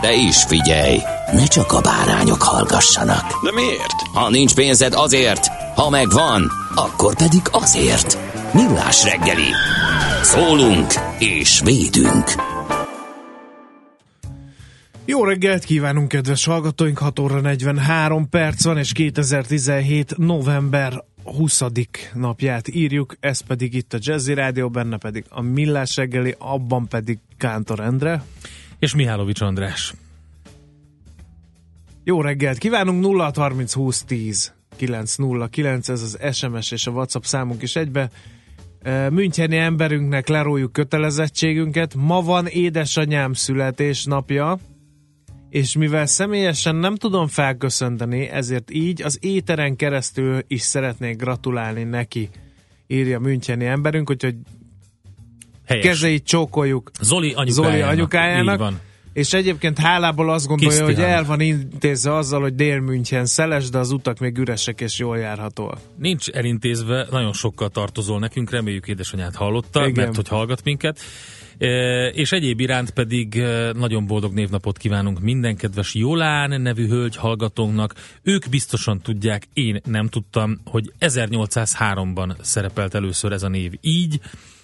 De is figyelj, ne csak a bárányok hallgassanak. De miért? Ha nincs pénzed azért, ha megvan, akkor pedig azért. Millás reggeli. Szólunk és védünk. Jó reggelt kívánunk, kedves hallgatóink! 6 óra 43 perc van, és 2017. november 20. napját írjuk, ez pedig itt a Jazzy Rádió, benne pedig a Millás reggeli, abban pedig Kántor Endre. És Mihálovics András. Jó reggelt kívánunk, 0 30 20 10 909, ez az SMS és a WhatsApp számunk is egybe. Müncheni emberünknek leróljuk kötelezettségünket. Ma van édesanyám születésnapja, és mivel személyesen nem tudom felköszönteni, ezért így az éteren keresztül is szeretnék gratulálni neki, írja Müncheni emberünk, úgyhogy Helyes. kezeit csókoljuk Zoli anyukájának. Zoli anyukájának. Így van. És egyébként hálából azt gondolja, hogy Kisztihán. el van intézve azzal, hogy Dél-München szeles, de az utak még üresek és jól járhatóak. Nincs elintézve, nagyon sokkal tartozol nekünk, reméljük édesanyát hallotta, Igen. mert hogy hallgat minket. E, és egyéb iránt pedig e, nagyon boldog névnapot kívánunk minden kedves Jolán nevű hölgy hallgatónknak. Ők biztosan tudják, én nem tudtam, hogy 1803-ban szerepelt először ez a név így,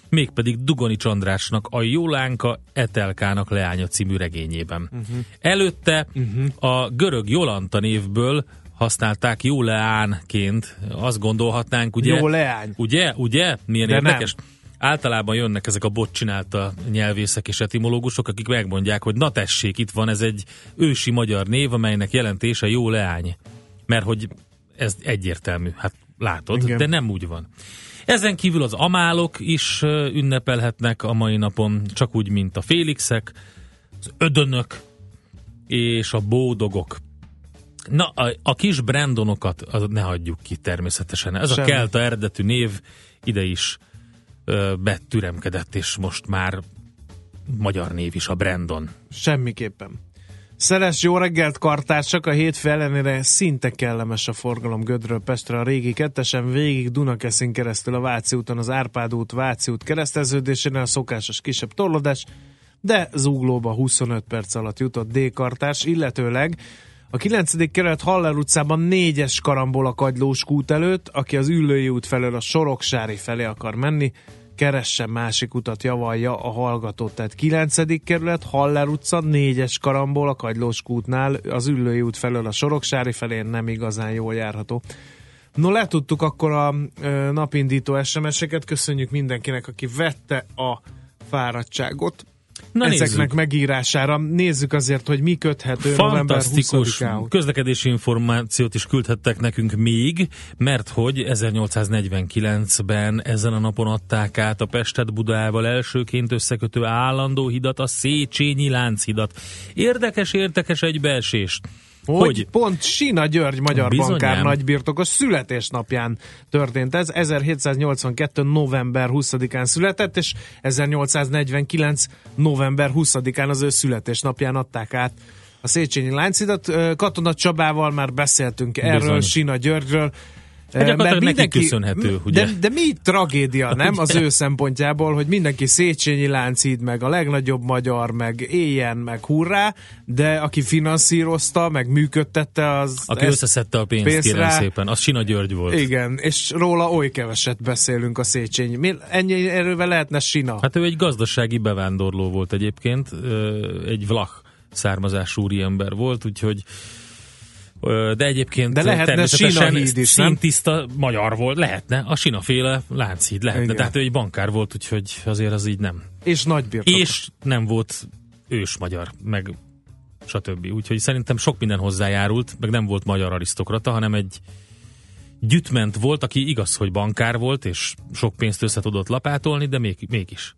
mégpedig Dugonics Andrásnak a Jolánka Etelkának leánya című regényében. Uh-huh. Előtte uh-huh. a görög Jolanta névből használták Jóleánként. Azt gondolhatnánk, ugye? Jó leány. Ugye? Ugye? Milyen De érdekes? Általában jönnek ezek a bot csinálta nyelvészek és etimológusok, akik megmondják, hogy na tessék, itt van ez egy ősi magyar név, amelynek jelentése jó leány. Mert hogy ez egyértelmű, hát látod, Igen. de nem úgy van. Ezen kívül az amálok is ünnepelhetnek a mai napon, csak úgy, mint a félixek, az ödönök és a bódogok. Na, a, a kis brandonokat az ne hagyjuk ki természetesen. Ez Semmi. a kelta eredetű név ide is ö, betüremkedett, és most már magyar név is a Brandon. Semmiképpen. Szeres jó reggelt, kartársak! A hétfő ellenére szinte kellemes a forgalom Gödről Pestre a régi kettesen végig Dunakeszin keresztül a Váci úton, az Árpád út, Váci út kereszteződésénél a szokásos kisebb torlódás, de Zuglóba 25 perc alatt jutott D-kartárs, illetőleg a 9. kerület Haller utcában 4-es karambol a Kagylós kút előtt, aki az Üllői út felől a Soroksári felé akar menni, keressen másik utat javalja a hallgató. Tehát 9. kerület, Haller utca, 4-es karambol a Kagylós kútnál, az Üllői út felől a Soroksári felé nem igazán jól járható. No, letudtuk akkor a napindító SMS-eket, köszönjük mindenkinek, aki vette a fáradtságot Na ezeknek nézzük. megírására. Nézzük azért, hogy mi köthető Fantasztikus 20-ához. közlekedési információt is küldhettek nekünk még, mert hogy 1849-ben ezen a napon adták át a Pestet Budával elsőként összekötő állandó hidat, a Széchenyi Lánchidat. Érdekes, érdekes egybeesés. Hogy, hogy pont Sina György magyar Bizonyám. bankár nagybirtokos születésnapján történt ez. 1782. november 20-án született, és 1849. november 20-án az ő születésnapján adták át a Széchenyi Láncidat. Katona Csabával már beszéltünk erről, Bizony. Sina Györgyről. Hát neki köszönhető, ugye? De, de mi tragédia, nem? Az ő szempontjából, hogy mindenki Széchenyi Láncid, meg a legnagyobb magyar, meg éljen, meg hurrá, de aki finanszírozta, meg működtette, az... Aki összeszedte a pénzt, pénzt kérem szépen. Az Sina György volt. Igen, és róla oly keveset beszélünk a Széchenyi. Mi, ennyi erővel lehetne Sina. Hát ő egy gazdasági bevándorló volt egyébként, egy vlach származású úriember volt, úgyhogy De egyébként De lehetne természetesen is, színtiszta magyar volt, lehetne, a sinaféle Lánchíd lehetne, Igen. tehát ő egy bankár volt, úgyhogy azért az így nem. És nagy birtok. És nem volt ős magyar, meg stb. Úgyhogy szerintem sok minden hozzájárult, meg nem volt magyar arisztokrata, hanem egy gyütment volt, aki igaz, hogy bankár volt, és sok pénzt össze tudott lapátolni, de még, mégis.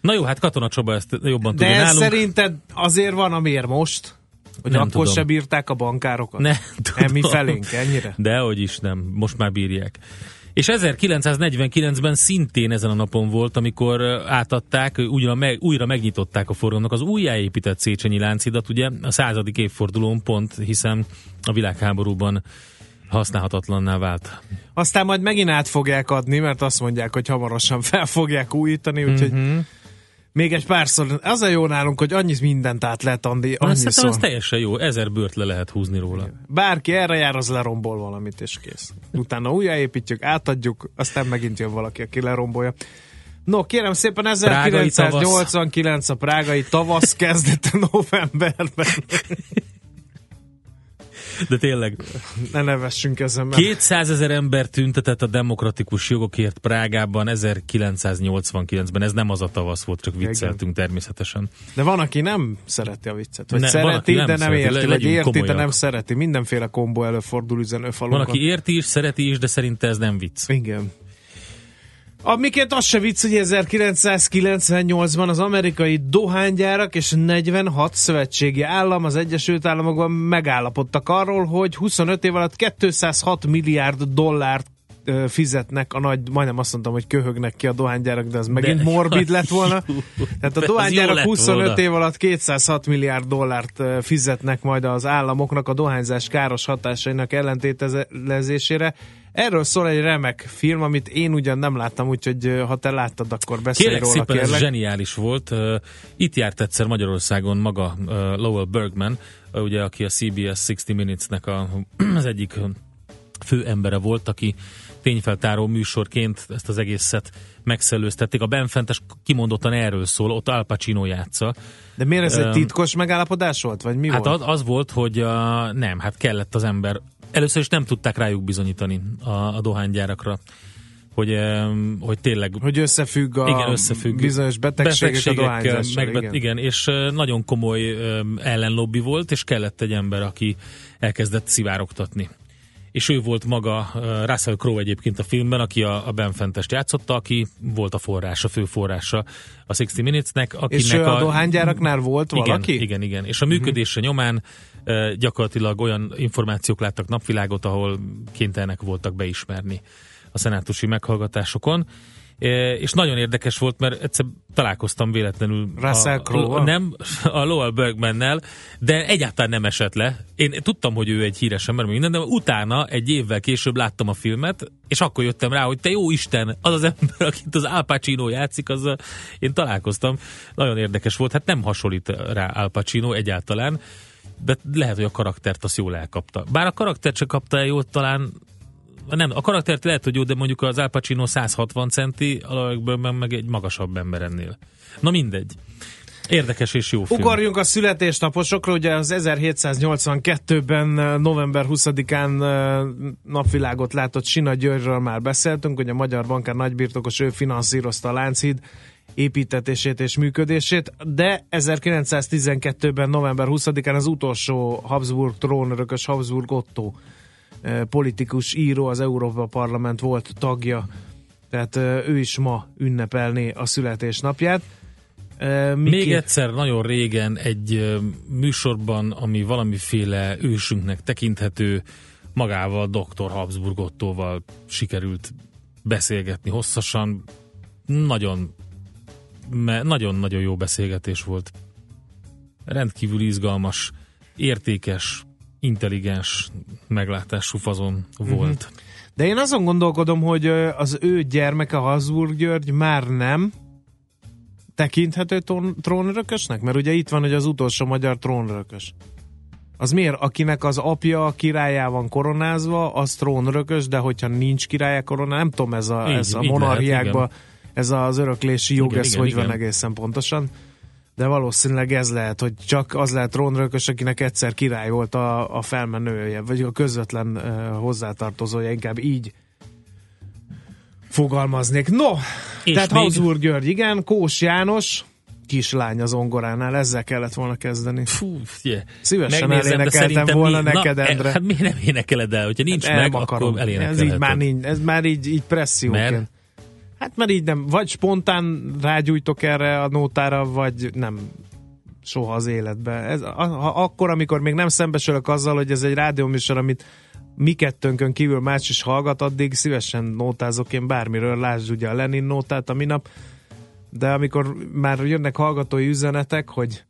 Na jó, hát Katona Csaba ezt jobban De tudja nálunk. szerinted azért van, amiért most? Hogy Nem akkor tudom. se bírták a bankárokat? Ne, Nem, mi tudom. felénk, ennyire? Dehogy is nem, most már bírják. És 1949-ben szintén ezen a napon volt, amikor átadták, újra, meg, újra megnyitották a forgalomnak az újjáépített Széchenyi Láncidat, ugye a századik évfordulón pont, hiszen a világháborúban használhatatlanná vált. Aztán majd megint át fogják adni, mert azt mondják, hogy hamarosan fel fogják újítani, úgyhogy Mhm. mm-hmm. Még egy párszor. Az a jó nálunk, hogy annyit mindent át lehet adni, szerintem ez teljesen jó, ezer bőrt le lehet húzni róla. Bárki erre jár, az lerombol valamit, és kész. Utána újjáépítjük, átadjuk, aztán megint jön valaki, aki lerombolja. No, kérem szépen, Prágai 1989 a prágai tavasz kezdete novemberben. De tényleg, Ne nevessünk ezen, mert 200 ezer ember tüntetett a demokratikus jogokért Prágában 1989-ben. Ez nem az a tavasz volt, csak vicceltünk természetesen. De van, aki nem szereti a viccet. Vagy Ne, van, szereti, aki nem de nem szereti. érti. Le- Vagy érti, de komolyak. nem szereti. Mindenféle kombó előfordul üzenőfalunkon. Van, aki érti is, szereti is, de szerinte ez nem vicc. Igen. Amiként az se vicc, hogy 1998-ban az amerikai dohánygyárak és 46 szövetségi állam az Egyesült Államokban megállapodtak arról, hogy 25 év alatt 206 milliárd dollárt fizetnek a nagy, majdnem azt mondtam, hogy köhögnek ki a dohánygyárak, de az megint De- morbid lett volna. Tehát a Ez dohánygyárak lett 25 volna. év alatt 206 milliárd dollárt fizetnek majd az államoknak a dohányzás káros hatásainak ellentételezésére. Erről szól egy remek film, amit én ugyan nem láttam, úgyhogy ha te láttad, akkor beszélj Kérlek róla, szépen, ez kérlek. zseniális volt. Itt járt egyszer Magyarországon maga Lowell Bergman, ugye, aki a CBS 60 Minutes-nek a, az egyik fő embere volt, aki tényfeltáró műsorként ezt az egészet megszellőztették. A Benfentes kimondottan erről szól, ott Al Pacino játsza. De miért ez egy Öm, titkos megállapodás volt, vagy mi Hát volt? az, az volt, hogy uh, nem, hát kellett az ember. Először is nem tudták rájuk bizonyítani a, a dohánygyárakra, hogy, um, hogy tényleg Hogy összefügg a igen, összefügg. bizonyos betegségek, a dohányzással. megbet, igen. igen. és nagyon komoly ö, ellenlobby volt, és kellett egy ember, aki elkezdett szivárogtatni. És ő volt maga, Russell Crowe egyébként a filmben, aki a, a Ben Fentest játszotta, aki volt a forrása, fő forrása a 60 Minutes-nek. Akinek És ö, a dohánygyáraknál volt igen, valaki? Igen, igen. És a működése nyomán ö, gyakorlatilag olyan információk láttak napvilágot, ahol kénytelenek voltak beismerni a szenátusi meghallgatásokon. És nagyon érdekes volt, mert egyszer találkoztam véletlenül Russell a, nem, a Lowell Bergmannel, de egyáltalán nem esett le. Én tudtam, hogy ő egy híres ember, minden, de utána egy évvel később láttam a filmet, és akkor jöttem rá, hogy te jó Isten, az az ember, akit az Al Pacino játszik, az én találkoztam. Nagyon érdekes volt, hát nem hasonlít rá Al Pacino egyáltalán, de lehet, hogy a karaktert azt jól elkapta. Bár a karaktert se kapta el jól, talán nem, a karaktert lehet, hogy jó, de mondjuk az Al Pacino 160 centi, a Lowell Bergman meg egy magasabb ember ennél. Na mindegy. Érdekes és jó film. Ugorjunk a születésnaposokra, ugye az 1782-ben eh, november 20-án eh, napvilágot látott Sina Györgyről már beszéltünk, hogy a Magyar Bankár nagybirtokos ő finanszírozta a Lánchíd építetését és működését, de 1912-ben november 20-án az utolsó Habsburg trónörökös Habsburg Otto politikus, író, az Európa Parlament volt tagja, tehát eh, ő is ma ünnepelné a születésnapját. Eh, Még Miki- egyszer nagyon régen egy műsorban, ami valamiféle ősünknek tekinthető, magával Dr. Habsburg Ottóval sikerült beszélgetni hosszasan. Nagyon nagyon-nagyon jó beszélgetés volt. Rendkívül izgalmas, értékes, intelligens meglátású fazon volt. De én azon gondolkodom, hogy az ő gyermeke Habsburg György már nem tekinthető tón- trónörökösnek? Mert ugye itt van, hogy az utolsó magyar trónörökös. Az miért? Akinek az apja királyá van koronázva, az trónörökös, de hogyha nincs királyá koronázva, nem tudom, ez a, Így- ez a monarchiákban, ez az öröklési jog, Igen, ez igen, hogy igen. van egészen pontosan. De valószínűleg ez lehet, hogy csak az lehet Rörkös, akinek egyszer király volt a, a felmenője, vagy a közvetlen uh, hozzátartozója, inkább így fogalmaznék. No, És tehát még- Hausburg György, igen, Kós János, kislány az ongoránál, ezzel kellett volna kezdeni. Fú, yeah. Szívesen Megnézem, elénekeltem volna mi- neked, Na, Endre. Hát miért nem énekeled el? Hogyha nincs Nem meg, akarom. akkor elénekelheted. Ez így már nincs, ez már így, így presszióként. Mert? Hát mert így nem, vagy spontán rágyújtok erre a nótára, vagy nem soha az életben. Ez, a, ha, akkor, amikor még nem szembesülök azzal, hogy ez egy rádióműsor, amit mi kettőnkön kívül más is hallgat, addig szívesen nótázok én bármiről, lásd ugye a Lenin nótát a minap, de amikor már jönnek hallgatói üzenetek, hogy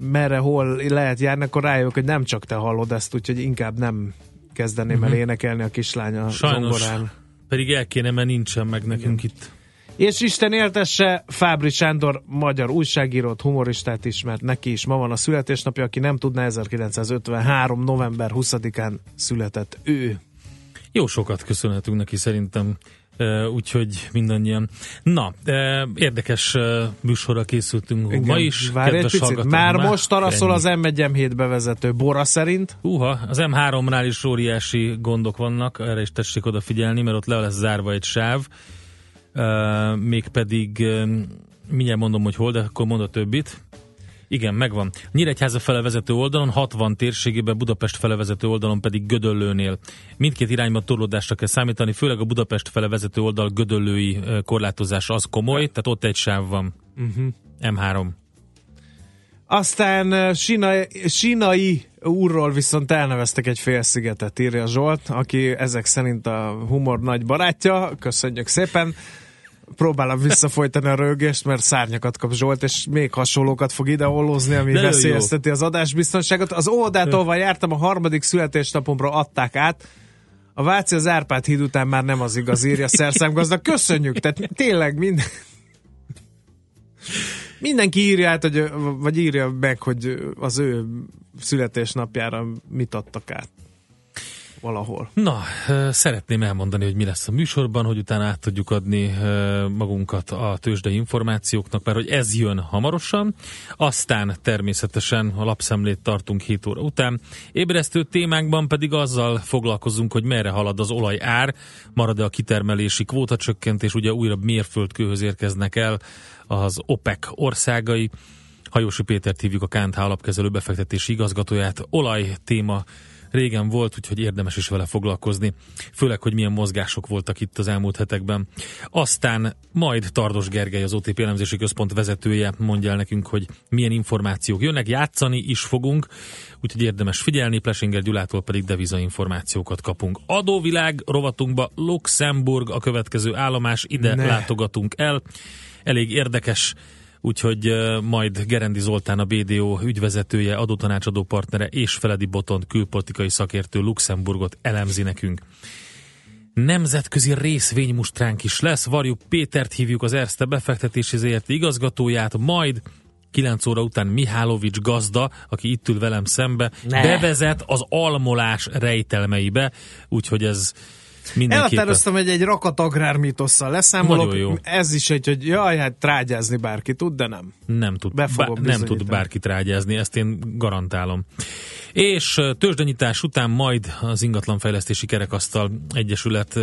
merre, hol lehet járni, akkor rájövök, hogy nem csak te hallod ezt, úgyhogy inkább nem kezdeném el énekelni a kislánya Mhm. Sajnos. zongorán. Pedig el kéne, mert nincsen meg nekünk itt. És Isten éltesse, Fábri Sándor, magyar újságírót, humoristát ismert, neki is ma van a születésnapja, aki nem tudná, 1953. november 20-án született ő. Jó sokat köszönhetünk neki szerintem, úgyhogy mindannyian. Na, érdekes műsorra készültünk Igen. ma is. Várj egy picit, hallgatók, már most taraszol ennyi. az M1 bevezető Bora szerint. Húha, az M3-nál is óriási gondok vannak, erre is tessék odafigyelni, mert ott le lesz zárva egy sáv, e, mégpedig e, mindjárt mondom, hogy hol, de akkor mond a többit. Igen, megvan. Nyíregyháza fele vezető oldalon, 60 térségében, Budapest fele vezető oldalon pedig Gödöllőnél. Mindkét irányban torlódásra kell számítani, főleg a Budapest fele vezető oldal gödöllői korlátozás az komoly, tehát ott egy sáv van. Uh-huh. M3. Aztán Sinai, Sinai úrról viszont elneveztek egy félszigetet, írja Zsolt, aki ezek szerint a humor nagy barátja. Köszönjük szépen. Próbálom visszafolytani a rögést, mert szárnyakat kap Zsolt, és még hasonlókat fog ideolózni, ami De jó. veszélyezteti az adásbiztonságot. Az Ódát, ahol jártam, a harmadik születésnapomra adták át. A Váci az Árpád híd után már nem az igaz, írja szerszámgazda. Köszönjük, tehát tényleg minden... Mindenki írja át, hogy, vagy írja meg, hogy az ő születésnapjára mit adtak át. Valahol. Na, szeretném elmondani, hogy mi lesz a műsorban, hogy utána át tudjuk adni magunkat a tőzsdei információknak, mert hogy ez jön hamarosan. Aztán természetesen a lapszemlét tartunk 7 óra után. Ébresztő témánkban pedig azzal foglalkozunk, hogy merre halad az olaj ár, marad-e a kitermelési kvótacsökkentés, ugye újra mérföldkőhöz érkeznek el az OPEC országai. Hajósi Pétert hívjuk a KNH alapkezelő befektetési igazgatóját. Olaj téma régen volt, úgyhogy érdemes is vele foglalkozni, főleg, hogy milyen mozgások voltak itt az elmúlt hetekben. Aztán majd Tardos Gergely, az OTP elemzési központ vezetője mondja el nekünk, hogy milyen információk jönnek, játszani is fogunk, úgyhogy érdemes figyelni, Plesinger Gyulától pedig deviza információkat kapunk. Adóvilág rovatunkba Luxemburg a következő állomás, ide Ne. látogatunk el. Elég érdekes úgyhogy majd Gerendi Zoltán a BDO ügyvezetője, adótanácsadó partnere és Feledi Botont külpolitikai szakértő Luxemburgot elemzi nekünk. Nemzetközi részvénymustránk is lesz, Varjuk Pétert hívjuk az Erste befektetési ZRT igazgatóját, majd 9 óra után Mihálovics gazda, aki itt ül velem szembe, Ne. bevezet az almolás rejtelmeibe, úgyhogy ez mindenképpen... Elhatároztam, hogy egy rakat agrármitosszal leszámolok. Jó. Ez is egy, hogy jaj, hát trágyázni bárki tud, de nem. Nem tud, Be bá- nem tud bizonyítani. bárkit rágyázni, ezt én garantálom. És tőzsdenyítás után majd az Ingatlanfejlesztési Kerekasztal Egyesület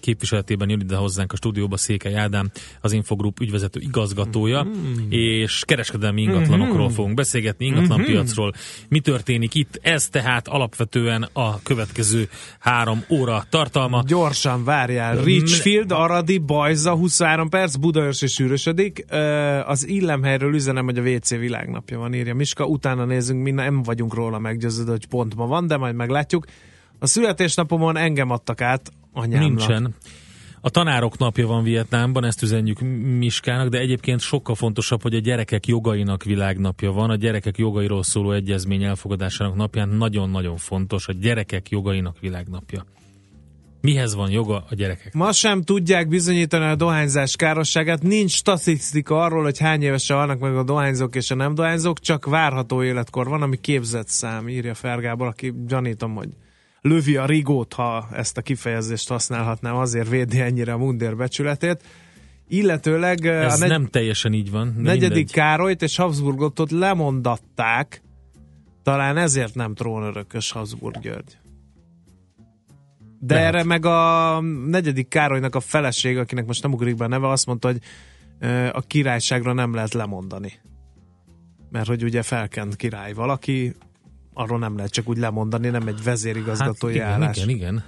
képviseletében jön ide hozzánk a stúdióba Székely Ádám, az Infogroup ügyvezető igazgatója, Mm-hmm. és kereskedelmi ingatlanokról fogunk beszélgetni, ingatlanpiacról. Mi történik itt? Ez tehát alapvetően a következő három óra tartalma. Gyorsan várjál. Richfield, Aradi, Bajza, 23 perc, Budaörs és sűrösödik. Az illemhelyről üzenem, hogy a WC világnapja van, írja Miska. Utána nézzünk, mi nem vagyunk róla meggyőződve, hogy pont ma van, de majd meglátjuk. A születésnapomon engem adtak át anyámnak. Nincsen. A tanárok napja van Vietnámban, ezt üzenjük Miskának, de egyébként sokkal fontosabb, hogy a gyerekek jogainak világnapja van. A gyerekek jogairól szóló egyezmény elfogadásának napján nagyon-nagyon fontos a gyerekek jogainak világnapja. Mihez van joga a gyerekek? Ma sem tudják bizonyítani a dohányzás károsságát, nincs statisztika arról, hogy hány évesen halnak meg a dohányzók és a nem dohányzók, csak várható életkor van, ami képzett szám, írja Fergábor, aki gyanítom, hogy lövi a rigót, ha ezt a kifejezést használhatnám, azért védi ennyire a mundér becsületét. Illetőleg ö, Ez a negy- nem teljesen így van. negyedik mindegy. Károlyt és Habsburgot ott lemondatták, talán ezért nem trónörökös Habsburg György. De Lehet. erre meg a negyedik Károlynak a feleség, akinek most nem ugrik be a neve, azt mondta, hogy a királyságra nem lehet lemondani. Mert hogy ugye felkent király valaki, arról nem lehet csak úgy lemondani, nem egy vezérigazgatói hát, igen, állás. igen, igen.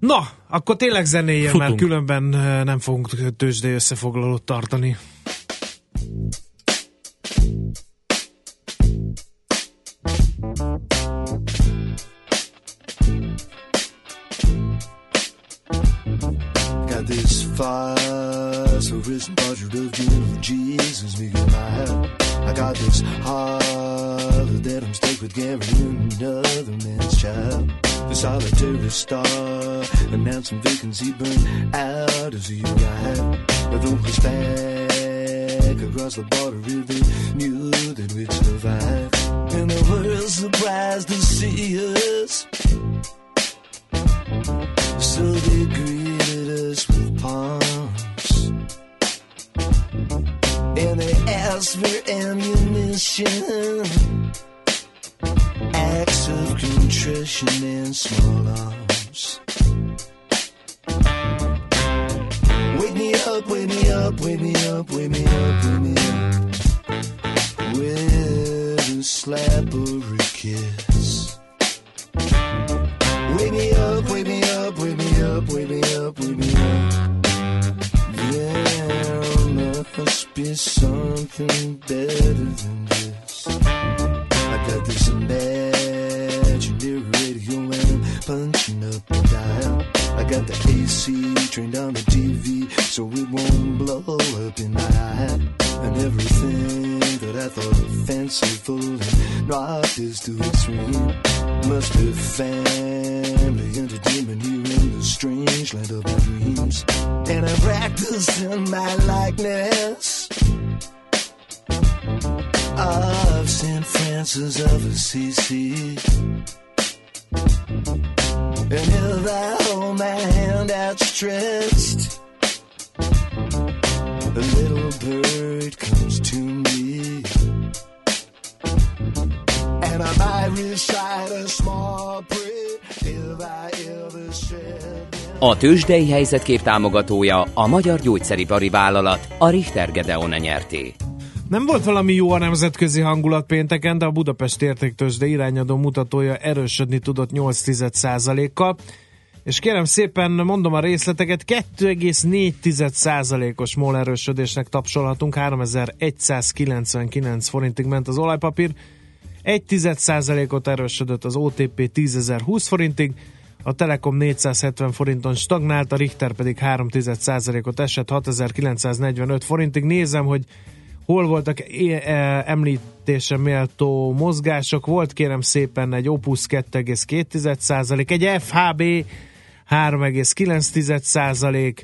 Na, akkor tényleg zenéje, Futunk. mert különben nem fogunk tőzsdei összefoglalót tartani. Fire, so risen portrait of gentle Jesus my head. I got this heart that I'm stuck with carrying another man's child. The solitary star, announcing vacancy burned out as you. But though it's back across the border, they knew that we'd survive. And the world surprised to see us. So they greeted palms. And they asked for ammunition. Acts of contrition and small arms. Wake me up, wake me up, wake me up, wake me up, wake me up. With a slap or a kiss. Wake me up, wake me up, wake me up, wake me up, wake me up. Be something better than this. I got this imaginary radio and I'm punching up the dial. I got the AC trained on the TV so it won't blow up in my eye. And everything that I thought fanciful and rocked is too extreme. Must be family entertainment here in the strange land of my dreams. And I practice in my likeness of St. Francis of Assisi. And if I hold my hand outstretched, a little bird comes to me. And I might recite a small prayer if I ever said A tőzsdei helyzetkép támogatója a Magyar Gyógyszeripari Vállalat, a Richter Gedeon nyerté. Nem volt valami jó a nemzetközi hangulat pénteken, de a Budapest értéktőzsde irányadó mutatója erősödni tudott 8% kal és kérem szépen mondom a részleteket, 2,4%-os MOL erősödésnek tapsolhatunk, 3199 forintig ment az olajpapír, 1% ot erősödött az OTP 10.020 forintig, a Telekom 470 forinton stagnált, a Richter pedig 3% ot esett 6945 forintig. Nézem, hogy hol voltak e- említése méltó mozgások. Volt kérem szépen egy Opus 2,2% egy FHB 3,9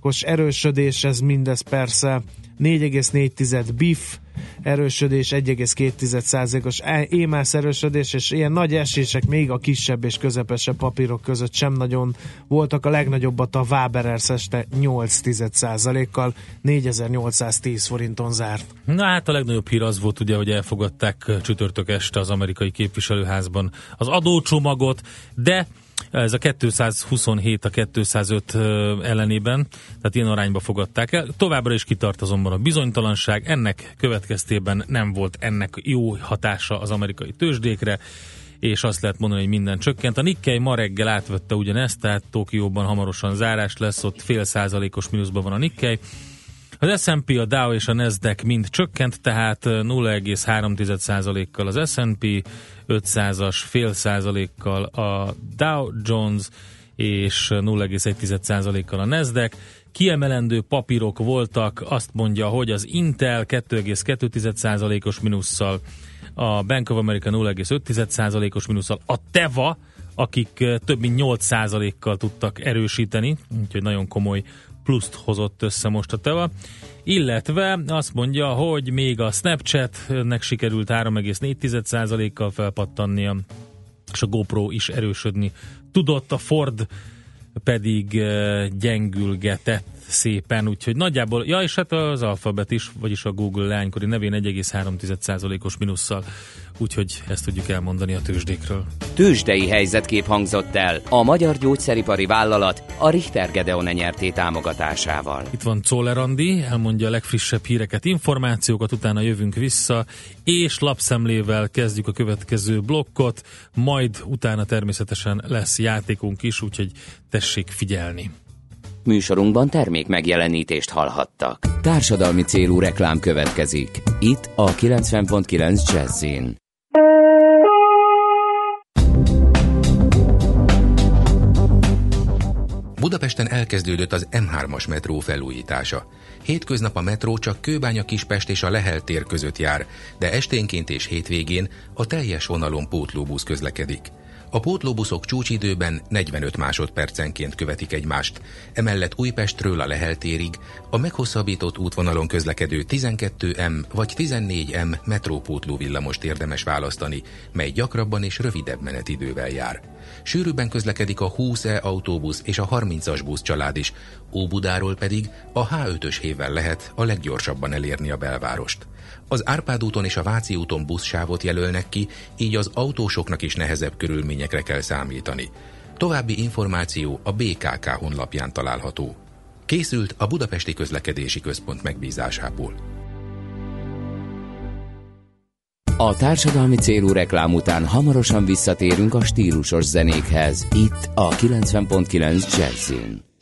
os erősödés, ez mindez persze 4,4 BIF erősödés, 1,2%-os émász erősödés, és ilyen nagy esések még a kisebb és közepesebb papírok között sem nagyon voltak. A legnagyobbat a Waberers este 8%-kal 4810 forinton zárt. Na hát a legnagyobb hír az volt ugye, hogy elfogadták csütörtök este az amerikai képviselőházban az adócsomagot, de ez a 227 a 205 ellenében, tehát ilyen arányba fogadták el. Továbbra is kitart azonban a bizonytalanság, ennek következtében nem volt ennek jó hatása az amerikai tőzsdékre, és azt lehet mondani, hogy minden csökkent. A Nikkei ma reggel átvette ugyanezt, tehát Tokióban hamarosan zárás lesz, ott fél százalékos mínuszban van a Nikkei. Az S&P, a Dow és a Nasdaq mind csökkent, tehát 0,3%-kal az S&P, 500-as fél százalékkal a Dow Jones és 0,1%-kal a Nasdaq. Kiemelendő papírok voltak, azt mondja, hogy az Intel 2,2%-os minusszal, a Bank of America 0,5%-os minusszal, a Teva, akik több mint 8%-kal tudtak erősíteni, úgyhogy nagyon komoly pluszt hozott össze most a Teva, illetve azt mondja, hogy még a Snapchatnek sikerült 3,4%-kal felpattannia, és a GoPro is erősödni tudott, a Ford pedig uh, gyengülgetett szépen, úgyhogy nagyjából, ja és hát az alfabet is, vagyis a Google leánykori nevén 1,3%-os minusszal, úgyhogy ezt tudjuk elmondani a tőzsdékről. Tőzsdei helyzetkép hangzott el a magyar gyógyszeripari vállalat a Richter Gedeon nyerté támogatásával. Itt van Czoller Andi, elmondja a legfrissebb híreket, információkat, utána jövünk vissza, és lapszemlével kezdjük a következő blokkot, majd utána természetesen lesz játékunk is, úgyhogy tessék figyelni. Műsorunkban termék megjelenítést hallhattak. Társadalmi célú reklám következik. Itt a 90.9 Jazzin. Budapesten elkezdődött az M3-as metró felújítása. Hétköznap a metró csak Kőbánya Kispest és a Lehel tér között jár, de esténként és hétvégén a teljes vonalon pótlóbusz közlekedik. A pótlóbuszok csúcsidőben 45 másodpercenként követik egymást, emellett Újpestről a Lehel térig a meghosszabbított útvonalon közlekedő 12M vagy 14M metrópótló villamost érdemes választani, mely gyakrabban és rövidebb menetidővel jár. Sűrűbben közlekedik a 20E autóbusz és a 30-as busz család is, Óbudáról pedig a H5-ös hévvel lehet a leggyorsabban elérni a belvárost. Az Árpád úton és a Váci úton buszsávot jelölnek ki, így az autósoknak is nehezebb körülményekre kell számítani. További információ a BKK honlapján található. Készült a Budapesti Közlekedési Központ megbízásából. A társadalmi célú reklám után hamarosan visszatérünk a stílusos zenékhez. Itt a 90.9 Jazzin.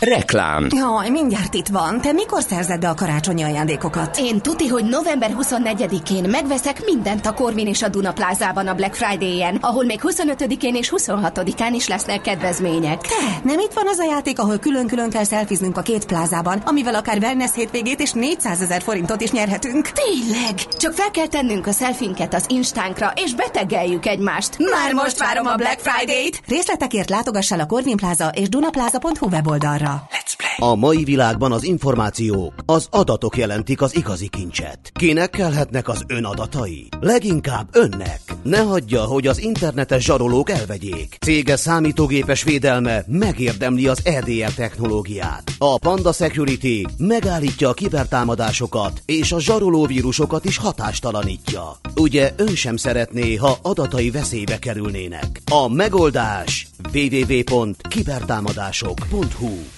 Reklám. Jaj, mindjárt itt van. Te mikor szerzed be a karácsonyi ajándékokat? Én tuti, hogy november 24-én megveszek mindent a Korvin és a Duna plázában a Black Friday-en, ahol még 25-én és 26-án is lesznek kedvezmények. Te, nem itt van az a játék, ahol külön-külön kell szelfiznünk a két plázában, amivel akár wellness hétvégét és 400 ezer forintot is nyerhetünk? Tényleg? Csak fel kell tennünk a szelfinket az Instánkra, és betegeljük egymást. Már most várom a Black Friday-t! Részletekért látogass el a Corvin Plaza és dunaplaza.hu weboldalra. Let's play. A mai világban az információk, az adatok jelentik az igazi kincset. Kinek kellhetnek az ön adatai? Leginkább önnek. Ne hagyja, hogy az internetes zsarolók elvegyék. Cége számítógépes védelme megérdemli az EDR technológiát. A Panda Security megállítja a kibertámadásokat, és a zsaroló vírusokat is hatástalanítja. Ugye ön sem szeretné, ha adatai veszélybe kerülnének. A megoldás www.kibertámadások.hu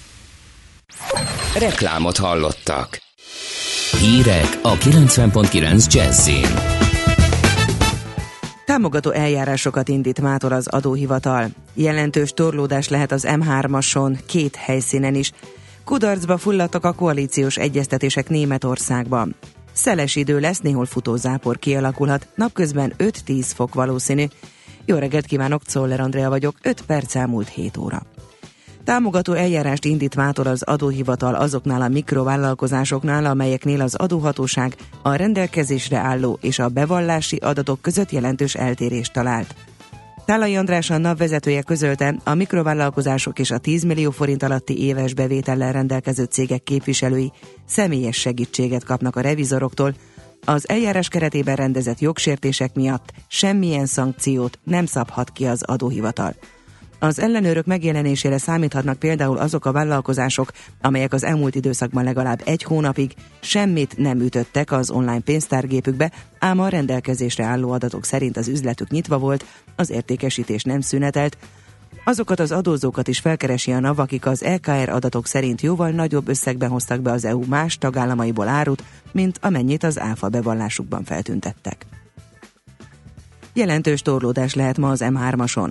Reklámot hallottak. Hírek a 90.9 Jazzin. Támogató eljárásokat indít mától az adóhivatal. Jelentős torlódás lehet az M3-ason, két helyszínen is. Kudarcba fulladtak a koalíciós egyeztetések Németországban. Szeles idő lesz, néhol futózápor kialakulhat, napközben 5-10 fok valószínű. Jó reggelt kívánok, Czoller Andrea vagyok, 5 perc elmúlt 7 óra. Támogató eljárást indít mától az adóhivatal azoknál a mikrovállalkozásoknál, amelyeknél az adóhatóság a rendelkezésre álló és a bevallási adatok között jelentős eltérést talált. Tálai András a NAV vezetője közölte, a mikrovállalkozások és a 10 millió forint alatti éves bevétellel rendelkező cégek képviselői személyes segítséget kapnak a revizoroktól, az eljárás keretében rendezett jogsértések miatt semmilyen szankciót nem szabhat ki az adóhivatal. Az ellenőrök megjelenésére számíthatnak például azok a vállalkozások, amelyek az elmúlt időszakban legalább egy hónapig semmit nem ütöttek az online pénztárgépükbe, ám a rendelkezésre álló adatok szerint az üzletük nyitva volt, az értékesítés nem szünetelt, Azokat az adózókat is felkeresi a NAV, akik az LKR adatok szerint jóval nagyobb összegben hoztak be az EU más tagállamaiból árut, mint amennyit az áfa bevallásukban feltüntettek. Jelentős torlódás lehet ma az M3-ason.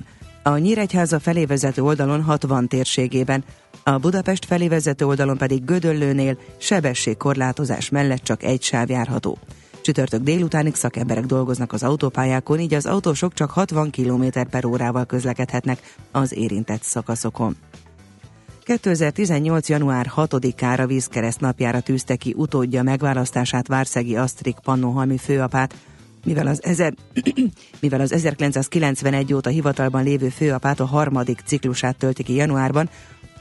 A Nyíregyháza felé vezető oldalon 60 térségében, a Budapest felé vezető oldalon pedig Gödöllőnél sebességkorlátozás mellett csak egy sáv járható. Csütörtök délutánig szakemberek dolgoznak az autópályákon, így az autósok csak 60 km per órával közlekedhetnek az érintett szakaszokon. 2018. január 6-ára vízkereszt napjára tűzte ki utódja megválasztását Várszegi Asztrik Pannonhalmi főapát, mivel az, ezer, mivel az 1991 óta hivatalban lévő főapát a harmadik ciklusát tölti ki januárban,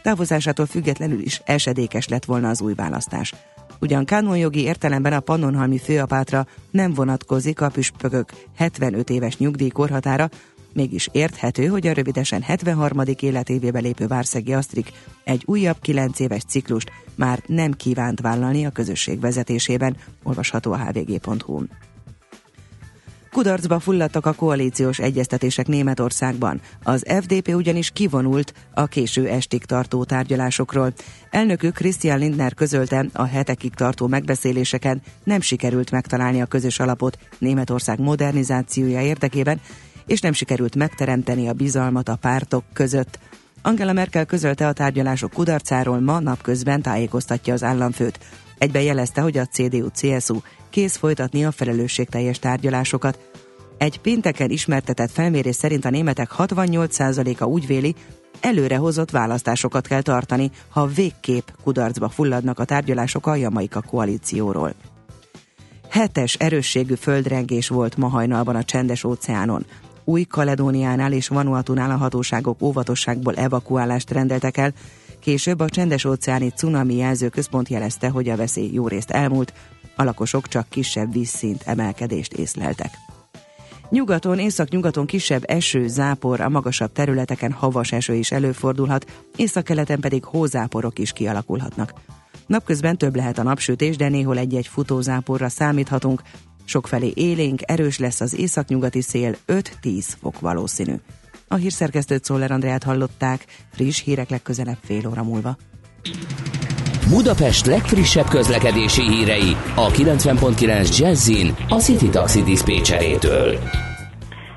távozásától függetlenül is esedékes lett volna az új választás. Ugyan kanonjogi értelemben a pannonhalmi főapátra nem vonatkozik a püspökök 75 éves nyugdíjkorhatára, Mégis érthető, hogy a rövidesen 73. életévébe lépő Várszegi Asztrik egy újabb 9 éves ciklust már nem kívánt vállalni a közösség vezetésében, olvasható a hvg.hu. Kudarcba fulladtak a koalíciós egyeztetések Németországban. Az FDP ugyanis kivonult a késő estig tartó tárgyalásokról. Elnökük Christian Lindner közölte, a hetekig tartó megbeszéléseken nem sikerült megtalálni a közös alapot Németország modernizációja érdekében, és nem sikerült megteremteni a bizalmat a pártok között. Angela Merkel közölte a tárgyalások kudarcáról ma napközben tájékoztatja az államfőt. Egyben jelezte, hogy a CDU-CSU kész folytatni a felelősségteljes tárgyalásokat. Egy pénteken ismertetett felmérés szerint a németek 68%-a úgy véli, előrehozott választásokat kell tartani, ha végképp kudarcba fulladnak a tárgyalások a Jamaika koalícióról. Hetes erősségű földrengés volt ma hajnalban a csendes óceánon. Új-Kaledóniánál és Vanuatunál a hatóságok óvatosságból evakuálást rendeltek el, Később a csendes óceáni cunami jelzőközpont jelezte, hogy a veszély jó részt elmúlt, a lakosok csak kisebb vízszint emelkedést észleltek. Nyugaton, észak-nyugaton kisebb eső, zápor, a magasabb területeken havas eső is előfordulhat, észak-keleten pedig hózáporok is kialakulhatnak. Napközben több lehet a napsütés, de néhol egy-egy futózáporra számíthatunk. Sokfelé élénk, erős lesz az északnyugati szél, 5-10 fok valószínű. A hírszerkesztőt Szoller Andrát hallották, friss hírek legközelebb fél óra múlva. Budapest legfrissebb közlekedési hírei a 90.9 Jazzin a City Taxi Dispécsejétől.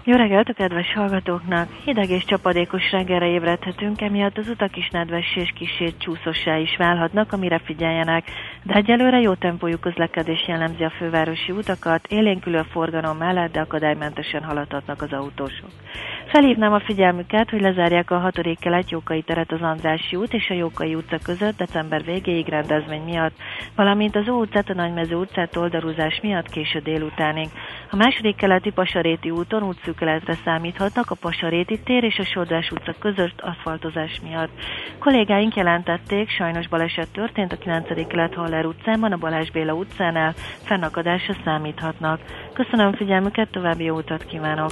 Jó reggelt a kedves hallgatóknak! Hideg és csapadékos reggelre ébredhetünk, emiatt az utak is nedves és kisét csúszossá is válhatnak, amire figyeljenek. De egyelőre jó tempójú közlekedés jellemzi a fővárosi utakat, élénkülő a forgalom mellett, de akadálymentesen haladhatnak az autósok. Felhívnám a figyelmüket, hogy lezárják a 6. kelet Jókai teret az Andrási út és a Jókai utca között december végéig rendezvény miatt, valamint az Ó utcát a Nagymező utcát oldalúzás miatt késő délutánig. A második keleti Pasaréti úton útszűkületre számíthatnak a Pasaréti tér és a Sodrás utca között aszfaltozás miatt. Kollégáink jelentették, sajnos baleset történt a 9. kelet Haller utcában, a Balázs Béla utcánál, fennakadásra számíthatnak. Köszönöm figyelmüket, további jó utat kívánok!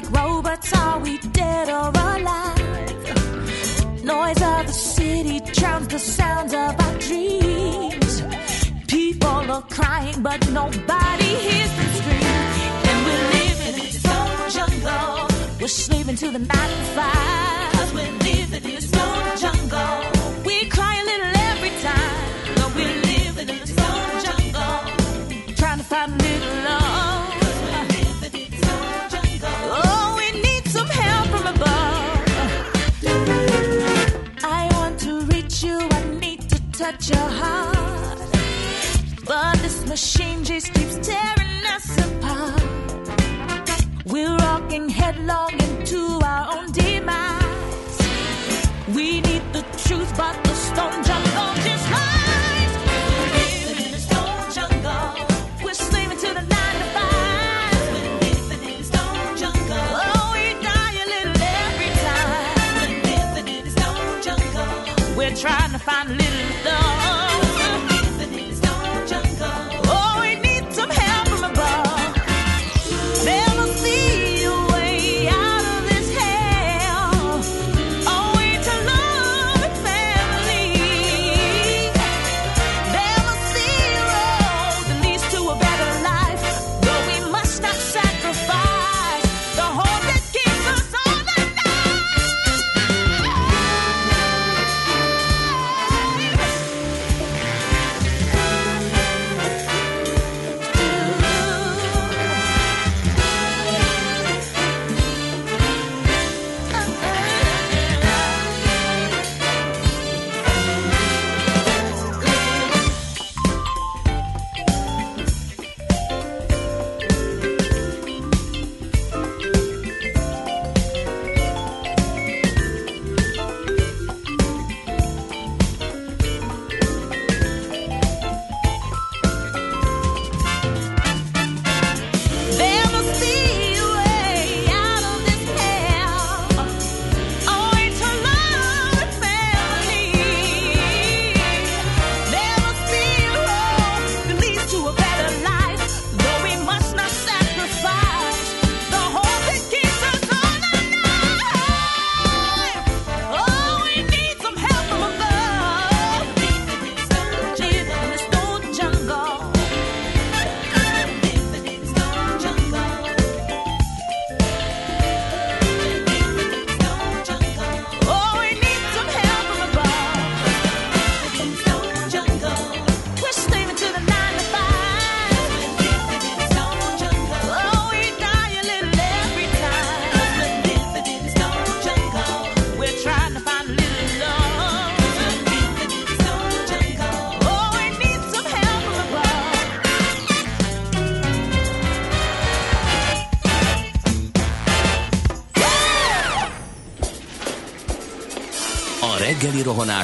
like robots, are we dead or alive? Noise of the city drowns the sounds of our dreams. People are crying, but nobody hears them scream. And we're living in its a jungle. We're sleeping to the night fire. just keeps tearing us apart. We're rocking headlong into our own demise. We need the truth, but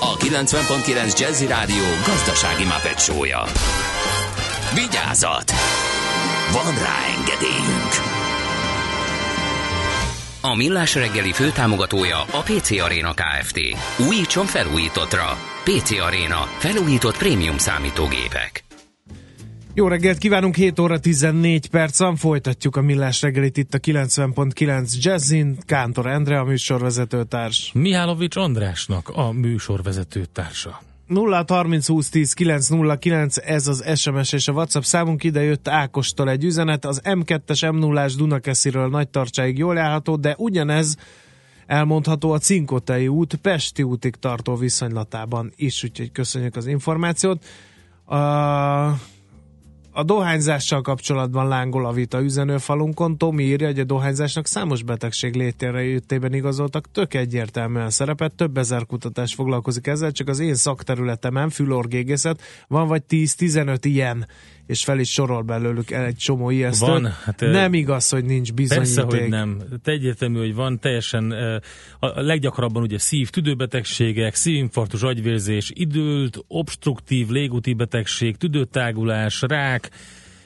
a 90.9 Jazzy Rádió gazdasági mapetsója. Vigyázat! Van rá engedélyünk! A Millás reggeli főtámogatója a PC Arena Kft. Újítson felújítottra. PC Arena. Felújított prémium számítógépek. Jó reggelt kívánunk, 7 óra 14 percen folytatjuk a Millás reggelit itt a 90.9 Jazzin, Kántor Endre a műsorvezetőtárs. Mihálovics Andrásnak a műsorvezető társa. 0 30 20 10 909, ez az SMS és a WhatsApp számunk, ide jött Ákostól egy üzenet, az M2-es M0-ás Dunakesziről nagy tartsáig jól járható, de ugyanez elmondható a Cinkotei út Pesti útig tartó viszonylatában is, úgyhogy köszönjük az információt. A, a dohányzással kapcsolatban lángol a vita üzenőfalunkon. Tomi írja, hogy a dohányzásnak számos betegség létére jöttében igazoltak, tök egyértelműen szerepet, több ezer kutatás foglalkozik ezzel, csak az én szakterületemen, fülorgégészet, van vagy 10-15 ilyen, és fel is sorol belőlük el egy csomó ijesztő. Van, hát, nem igaz, hogy nincs bizonyíték. Persze, hogy nem. Te egyértelmű, hogy van teljesen a leggyakrabban ugye szív, tüdőbetegségek, szívinfarktus, agyvérzés, időlt, obstruktív, légúti betegség, tüdőtágulás, rák,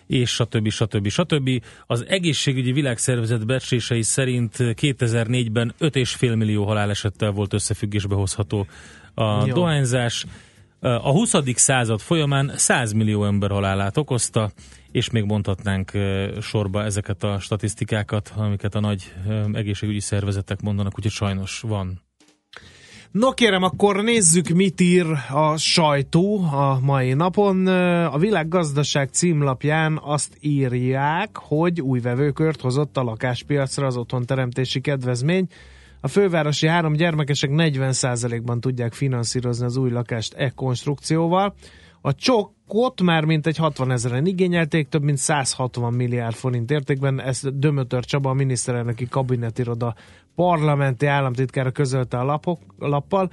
és stb. stb. stb. Az egészségügyi világszervezet becslései szerint 2004-ben 5,5 millió halálesettel volt összefüggésbe hozható a Jó. dohányzás. A 20. század folyamán 100 millió ember halálát okozta, és még mondhatnánk sorba ezeket a statisztikákat, amiket a nagy egészségügyi szervezetek mondanak, úgyhogy sajnos van. No kérem, akkor nézzük, mit ír a sajtó a mai napon. A világgazdaság címlapján azt írják, hogy új vevőkört hozott a lakáspiacra az otthonteremtési kedvezmény. A fővárosi három gyermekesek 40%-ban tudják finanszírozni az új lakást e-konstrukcióval. A csokkot már mintegy 60 ezeren igényelték, több mint 160 milliárd forint értékben. Ezt Dömötör Csaba, a miniszterelnöki kabinetiroda parlamenti államtitkára közölte a, lapok, a lappal.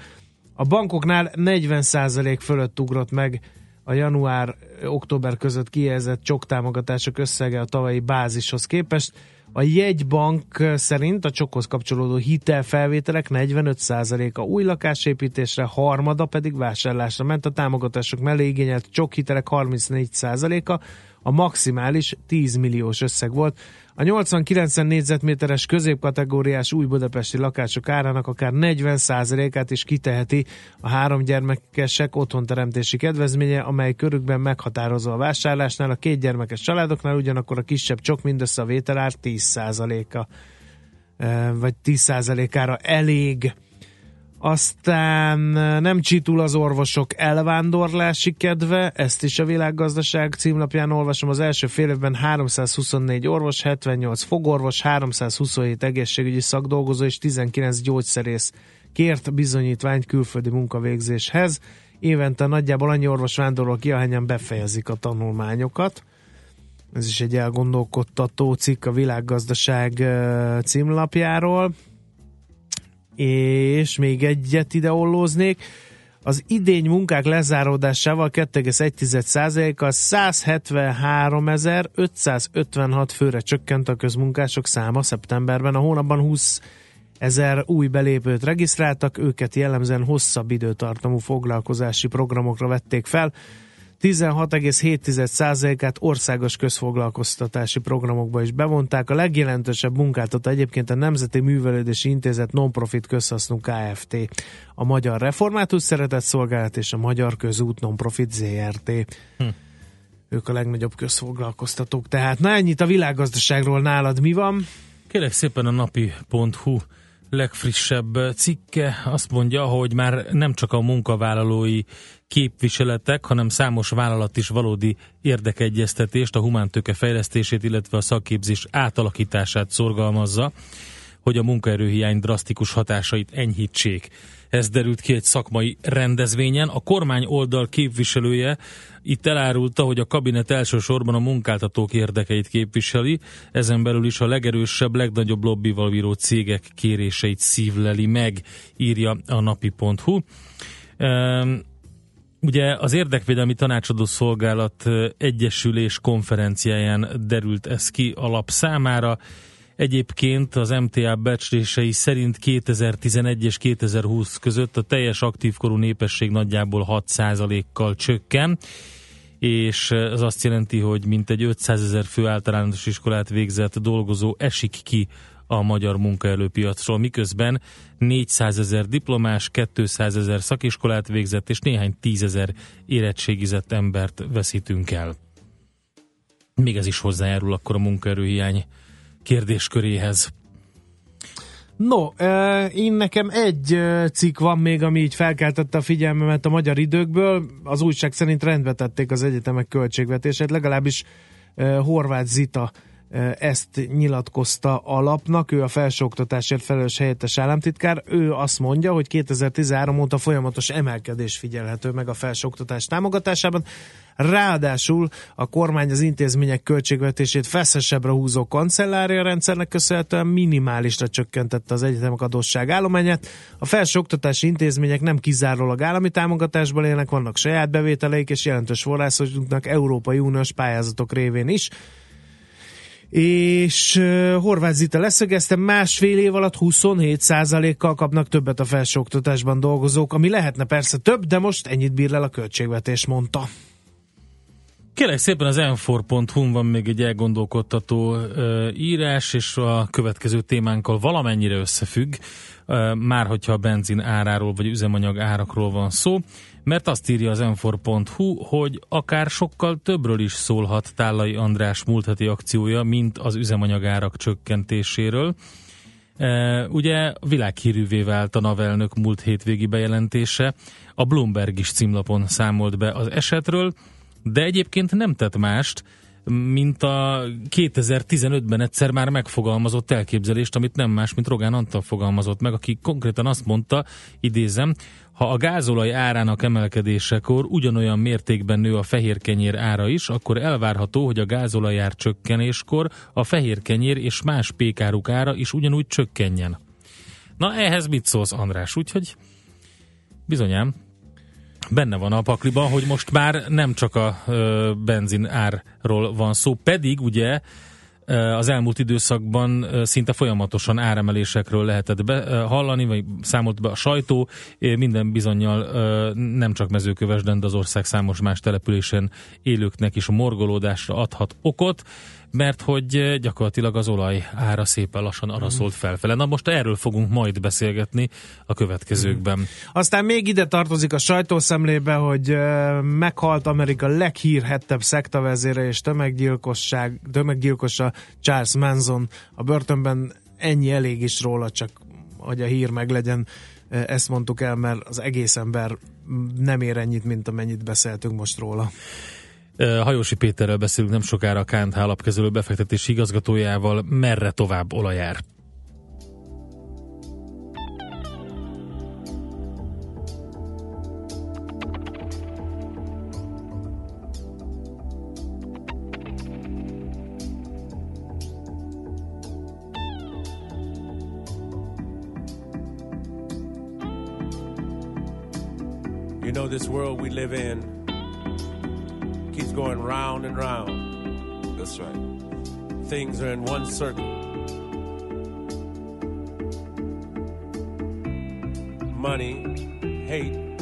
A bankoknál 40% fölött ugrott meg a január-október között kijelzett csok támogatások összege a tavalyi bázishoz képest. A jegybank szerint a csokhoz kapcsolódó hitelfelvételek 45%-a új lakásépítésre, harmada pedig vásárlásra ment. A támogatások mellé igényelt csokhitelek 34%-a, a maximális 10 milliós összeg volt. A 89 négyzetméteres középkategóriás új budapesti lakások árának akár 40%-át is kiteheti a három gyermekesek otthonteremtési kedvezménye, amely körükben meghatározó a vásárlásnál. A két gyermekes családoknál ugyanakkor a kisebb csok mindössze a vételár 10%-a vagy 10%-ára elég. Aztán nem csitul az orvosok elvándorlási kedve, ezt is a világgazdaság címlapján olvasom. Az első fél évben 324 orvos, 78 fogorvos, 327 egészségügyi szakdolgozó és 19 gyógyszerész kért bizonyítványt külföldi munkavégzéshez. Évente nagyjából annyi orvos vándorol ki, ahányan befejezik a tanulmányokat. Ez is egy elgondolkodtató cikk a világgazdaság címlapjáról és még egyet ide ollóznék. Az idény munkák lezáródásával 2,1%-kal 173.556 főre csökkent a közmunkások száma szeptemberben. A hónapban 20 ezer új belépőt regisztráltak, őket jellemzően hosszabb időtartamú foglalkozási programokra vették fel. 16,7%-át országos közfoglalkoztatási programokba is bevonták. A legjelentősebb munkáltató egyébként a Nemzeti Művelődési Intézet Nonprofit Közhasznú Kft. A Magyar Református Szeretett Szolgálat és a Magyar Közút Nonprofit ZRT. Hm. Ők a legnagyobb közfoglalkoztatók. Tehát na ennyit a világgazdaságról nálad mi van? Kérek szépen a napi.hu legfrissebb cikke azt mondja, hogy már nem csak a munkavállalói képviseletek, hanem számos vállalat is valódi érdekegyeztetést, a humántőke fejlesztését, illetve a szakképzés átalakítását szorgalmazza. hogy a munkaerőhiány drasztikus hatásait enyhítsék. Ez derült ki egy szakmai rendezvényen. A kormány oldal képviselője itt elárulta, hogy a kabinet elsősorban a munkáltatók érdekeit képviseli, ezen belül is a legerősebb, legnagyobb lobbival bíró cégek kéréseit szívleli meg, írja a napi.hu. Ehm, Ugye az Érdekvédelmi Tanácsadó Szolgálat Egyesülés konferenciáján derült ez ki alap számára. Egyébként az MTA becslései szerint 2011 és 2020 között a teljes aktívkorú népesség nagyjából 6%-kal csökken, és ez azt jelenti, hogy mintegy 500 ezer fő általános iskolát végzett dolgozó esik ki a magyar munkaerőpiacról, miközben 400 ezer diplomás, 200 ezer szakiskolát végzett és néhány tízezer érettségizett embert veszítünk el. Még ez is hozzájárul akkor a munkaerőhiány kérdésköréhez. No, én nekem egy cikk van még, ami így felkeltette a figyelmemet a magyar időkből. Az újság szerint rendbe tették az egyetemek költségvetését, legalábbis Horváth Zita ezt nyilatkozta alapnak, ő a felsőoktatásért felelős helyettes államtitkár, ő azt mondja, hogy 2013 óta folyamatos emelkedés figyelhető meg a felsőoktatás támogatásában, ráadásul a kormány az intézmények költségvetését feszesebbre húzó kancellária rendszernek köszönhetően minimálisra csökkentette az egyetemek adósság állományát. A felsőoktatási intézmények nem kizárólag állami támogatásból élnek, vannak saját bevételeik és jelentős forrásoknak Európai Uniós pályázatok révén is és uh, Horváth Zita leszögezte, másfél év alatt 27%-kal kapnak többet a felsőoktatásban dolgozók, ami lehetne persze több, de most ennyit bír el a költségvetés, mondta. Kérlek szépen az m van még egy elgondolkodtató uh, írás, és a következő témánkkal valamennyire összefügg, uh, már hogyha a benzin áráról vagy üzemanyag árakról van szó mert azt írja az m hogy akár sokkal többről is szólhat Tállai András múlt heti akciója, mint az üzemanyagárak csökkentéséről. E, ugye világhírűvé vált a navelnök múlt hétvégi bejelentése, a Bloomberg is címlapon számolt be az esetről, de egyébként nem tett mást, mint a 2015-ben egyszer már megfogalmazott elképzelést, amit nem más, mint Rogán Antal fogalmazott meg, aki konkrétan azt mondta, idézem, ha a gázolaj árának emelkedésekor ugyanolyan mértékben nő a fehérkenyér ára is, akkor elvárható, hogy a gázolajár csökkenéskor a fehérkenyér és más pékáruk ára is ugyanúgy csökkenjen. Na ehhez mit szólsz András? Úgyhogy bizonyám, benne van a pakliban, hogy most már nem csak a ö, benzin árról van szó, pedig ugye az elmúlt időszakban szinte folyamatosan áremelésekről lehetett be, hallani, vagy számolt be a sajtó. Minden bizonyal nem csak mezőkövesden, de az ország számos más településen élőknek is morgolódásra adhat okot mert hogy eh, gyakorlatilag az olaj ára szépen lassan arra mhm. felfele. Na most erről fogunk majd beszélgetni a következőkben. Mm. Aztán még ide tartozik a sajtószemlébe, hogy uh, meghalt Amerika leghírhettebb szektavezére és tömeggyilkosság, tömeggyilkosa Charles Manson. A börtönben ennyi elég is róla, csak hogy a hír meg legyen. Ezt mondtuk el, mert az egész ember nem ér ennyit, mint amennyit beszéltünk most róla. Hajósi Péterrel beszélünk nem sokára a KNH alapkezelő befektetési igazgatójával, merre tovább olajár. You know, this world we live in keeps going round and round. That's right. Things are in one circle. Money, hate,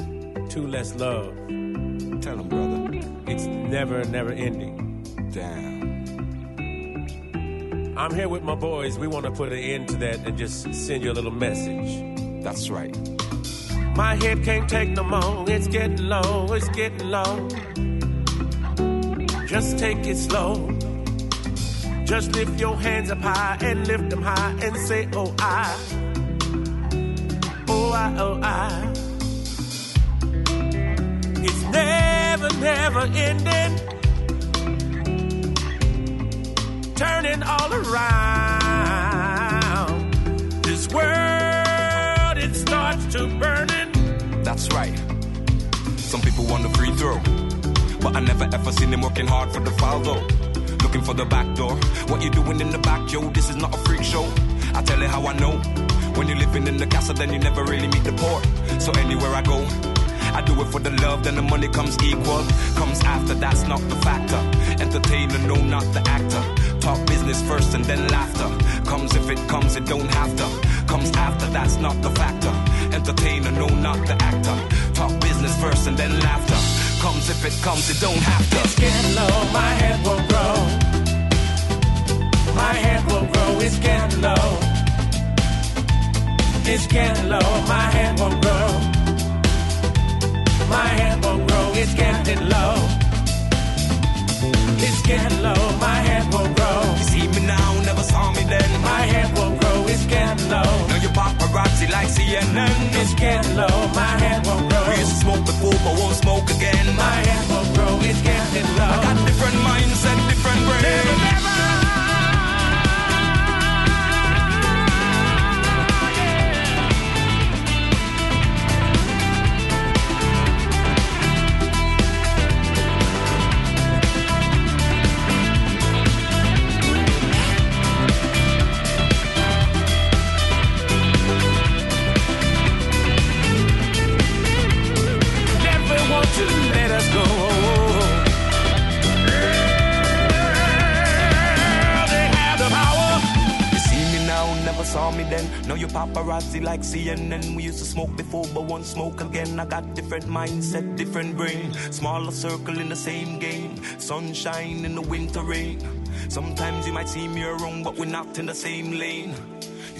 two less love. Tell them, brother. It's never, never ending. Damn. I'm here with my boys. We want to put an end to that and just send you a little message. That's right. My head can't take no more. It's getting low. It's getting low. Just take it slow. Just lift your hands up high and lift them high and say, Oh, I. Oh, I, oh, I. It's never, never ending. Turning all around. This world, it starts to burning. That's right. Some people want the free throw, but I never ever seen him working hard for the foul though. Looking for the back door. What you doing in the back, yo? This is not a freak show. I tell you how I know. When you're living in the castle, then you never really meet the poor. So anywhere I go, I do it for the love, then the money comes equal. Comes after, that's not the factor. Entertainer, no, not the actor. Talk business first and then laughter. Comes if it comes, it don't have to. Comes after, that's not the factor. Entertainer, no, not the actor. Talk business first and then laughter. Comes if it comes, it don't have to. It's getting low, my head will grow. My head will grow, it's getting low. It's getting low, my head will grow. My head will grow, it's getting low. It's getting low, my head will grow. You see me now, never saw me then. My head will grow, it's getting low. Now you paparazzi like CNN. It's getting low, my head will grow. Used to smoke before, but won't smoke again. My will grow, it's getting low. I got different mindset, different brain. Never, never. Never paparazzi like CNN. We used to smoke before, but won't smoke again. I got different mindset, different brain. Smaller circle in the same game. Sunshine in the winter rain. Sometimes you might see me around, but we're not in the same lane.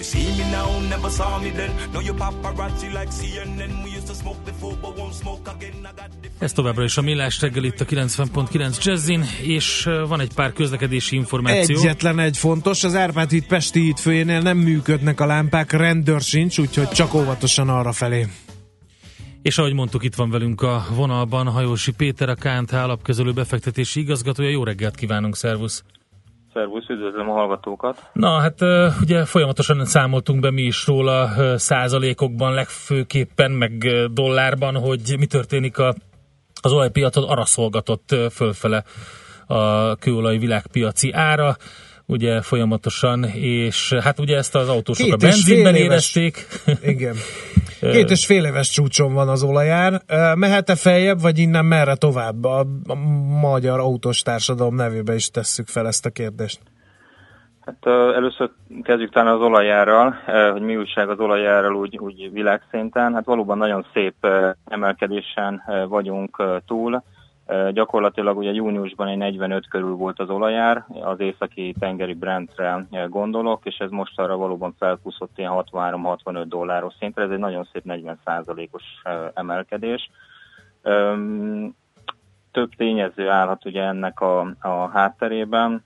You see me now, never saw me then. Now you paparazzi like CNN. We used to smoke before, but won't smoke again. I got Ez továbbra is a Millás reggel itt a 90.9 Jazzin, és van egy pár közlekedési információ. Egyetlen egy fontos, az Árpád híd Pesti híd főjénél nem működnek a lámpák, rendőr sincs, úgyhogy csak óvatosan arra felé. És ahogy mondtuk, itt van velünk a vonalban Hajósi Péter, a KNT alapkezelő befektetési igazgatója. Jó reggelt kívánunk, szervusz! Szervusz, üdvözlöm a hallgatókat! Na, hát ugye folyamatosan számoltunk be mi is róla százalékokban, legfőképpen, meg dollárban, hogy mi történik a, az olajpiacon, arra szolgatott fölfele a kőolaj világpiaci ára, ugye folyamatosan, és hát ugye ezt az autósok Két a benzinben éves- érezték. Igen. Két és fél éves csúcson van az olajár. Mehet-e feljebb, vagy innen merre tovább? A, magyar autós társadalom nevébe is tesszük fel ezt a kérdést. Hát először kezdjük talán az olajárral, hogy mi újság az olajárral úgy, úgy világszinten. Hát valóban nagyon szép emelkedésen vagyunk túl. Gyakorlatilag ugye júniusban egy 45 körül volt az olajár, az északi tengeri Brentre gondolok, és ez most arra valóban felkúszott ilyen 63-65 dolláros szintre, ez egy nagyon szép 40%-os ö, emelkedés. Több tényező állhat ugye ennek a, a hátterében.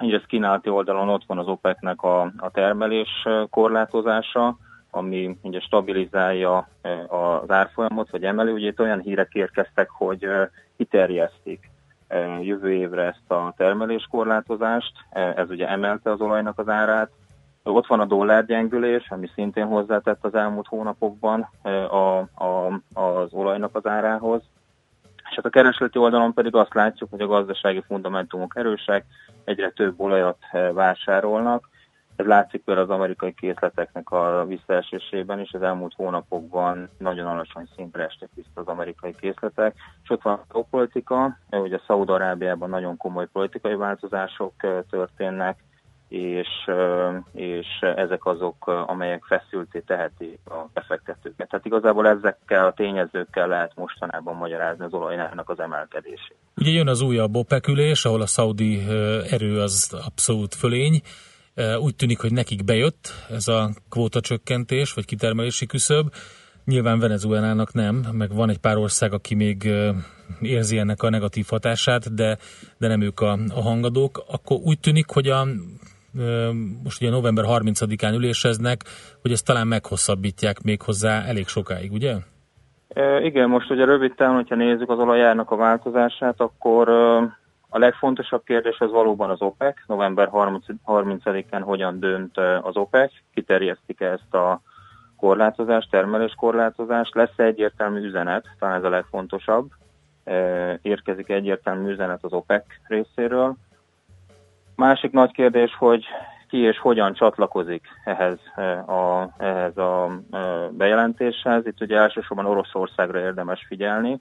Egyrészt kínálati oldalon ott van az OPEC-nek a, a termelés korlátozása, ami ugye stabilizálja ö, az árfolyamot, vagy emeli. Ugye itt olyan hírek érkeztek, hogy ö, kiterjesztik ö, jövő évre ezt a termeléskorlátozást, ez ugye emelte az olajnak az árát. Ott van a dollárgyengülés, ami szintén hozzátett az elmúlt hónapokban a, a, az olajnak az árához. És hát a keresleti oldalon pedig azt látjuk, hogy a gazdasági fundamentumok erősek, egyre több olajat vásárolnak. Ez látszik például az amerikai készleteknek a visszaesésében is, az elmúlt hónapokban nagyon alacsony szintre estek vissza az amerikai készletek. És ott van a politika, ugye Szaúd-Arábiában nagyon komoly politikai változások történnek, és, és ezek azok, amelyek feszülté tehetik a befektetőket. Tehát igazából ezekkel a tényezőkkel lehet mostanában magyarázni az olajnának az emelkedését. Ugye jön az újabb OPEC ülés, ahol a szaudi erő az abszolút fölény. Úgy tűnik, hogy nekik bejött ez a kvóta csökkentés, vagy kitermelési küszöb. Nyilván Venezuelának nem, meg van egy pár ország, aki még érzi ennek a negatív hatását, de, de nem ők a, a hangadók. Akkor úgy tűnik, hogy a, most ugye november 30-án üléseznek, hogy ezt talán meghosszabbítják még hozzá elég sokáig, ugye? E, igen, most ugye rövid távon, hogyha nézzük az olajárnak a változását, akkor a legfontosabb kérdés az valóban az OPEC. November 30 30-án hogyan dönt az OPEC, kiterjesztik ezt a korlátozás, termelés korlátozás, lesz egyértelmű üzenet, talán ez a legfontosabb, érkezik egyértelmű üzenet az OPEC részéről. Másik nagy kérdés, hogy ki és hogyan csatlakozik ehhez a, ehhez a bejelentéshez. Itt ugye elsősorban Oroszországra érdemes figyelni,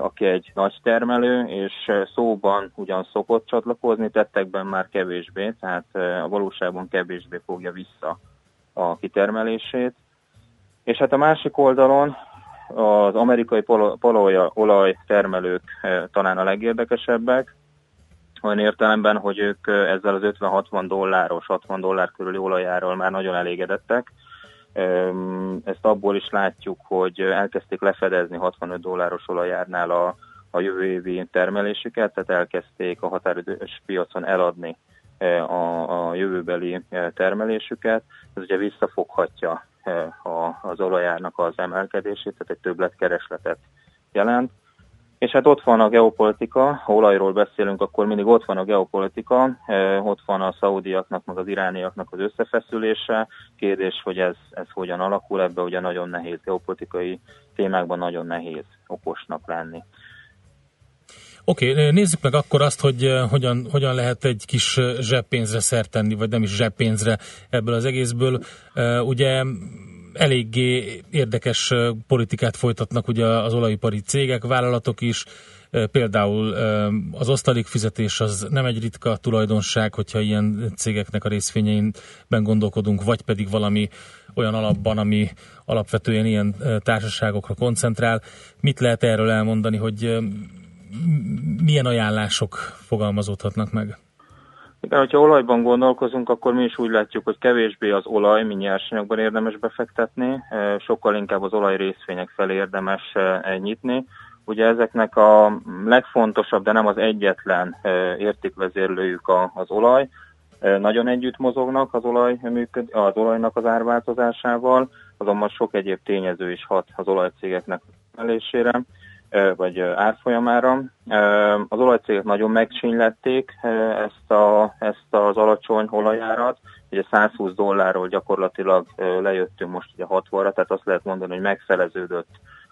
aki egy nagy termelő, és szóban ugyan szokott csatlakozni, tettekben már kevésbé, tehát a valóságban kevésbé fogja vissza a kitermelését. És hát a másik oldalon az amerikai olaj termelők talán a legérdekesebbek, olyan értelemben, hogy ők ezzel az 50-60 dolláros, 60 dollár körüli olajáról már nagyon elégedettek. Ezt abból is látjuk, hogy elkezdték lefedezni 65 dolláros olajárnál a, a jövő évi termelésüket, tehát elkezdték a határidős piacon eladni a, a jövőbeli termelésüket. Ez ugye visszafoghatja az olajárnak az emelkedését, tehát egy többletkeresletet jelent. És hát ott van a geopolitika, ha olajról beszélünk, akkor mindig ott van a geopolitika, ott van a szaudiaknak, meg az irániaknak az összefeszülése. Kérdés, hogy ez, ez hogyan alakul, ebbe ugye nagyon nehéz geopolitikai témákban nagyon nehéz okosnak lenni. Oké, okay, nézzük meg akkor azt, hogy hogyan, hogyan lehet egy kis zseppénzre szert tenni, vagy nem is zseppénzre ebből az egészből. Ugye eléggé érdekes politikát folytatnak ugye az olajipari cégek, vállalatok is, például az osztalék fizetés az nem egy ritka tulajdonság, hogyha ilyen cégeknek a részvényeinben gondolkodunk, vagy pedig valami olyan alapban, ami alapvetően ilyen társaságokra koncentrál. Mit lehet erről elmondani, hogy milyen ajánlások fogalmazódhatnak meg? Igen, hogyha olajban gondolkozunk, akkor mi is úgy látjuk, hogy kevésbé az olaj, mint nyersanyagban érdemes befektetni, sokkal inkább az olaj részvények felé érdemes nyitni. Ugye ezeknek a legfontosabb, de nem az egyetlen értékvezérlőjük az olaj. Nagyon együtt mozognak az, olaj, az olajnak az árváltozásával, azonban sok egyéb tényező is hat az olajcégeknek emelésére vagy árfolyamára. Az olajcégek nagyon megcsínylették ezt, a, ezt az alacsony olajárat, ugye 120 dollárról gyakorlatilag lejöttünk most ugye 60-ra, tehát azt lehet mondani, hogy megfeleződött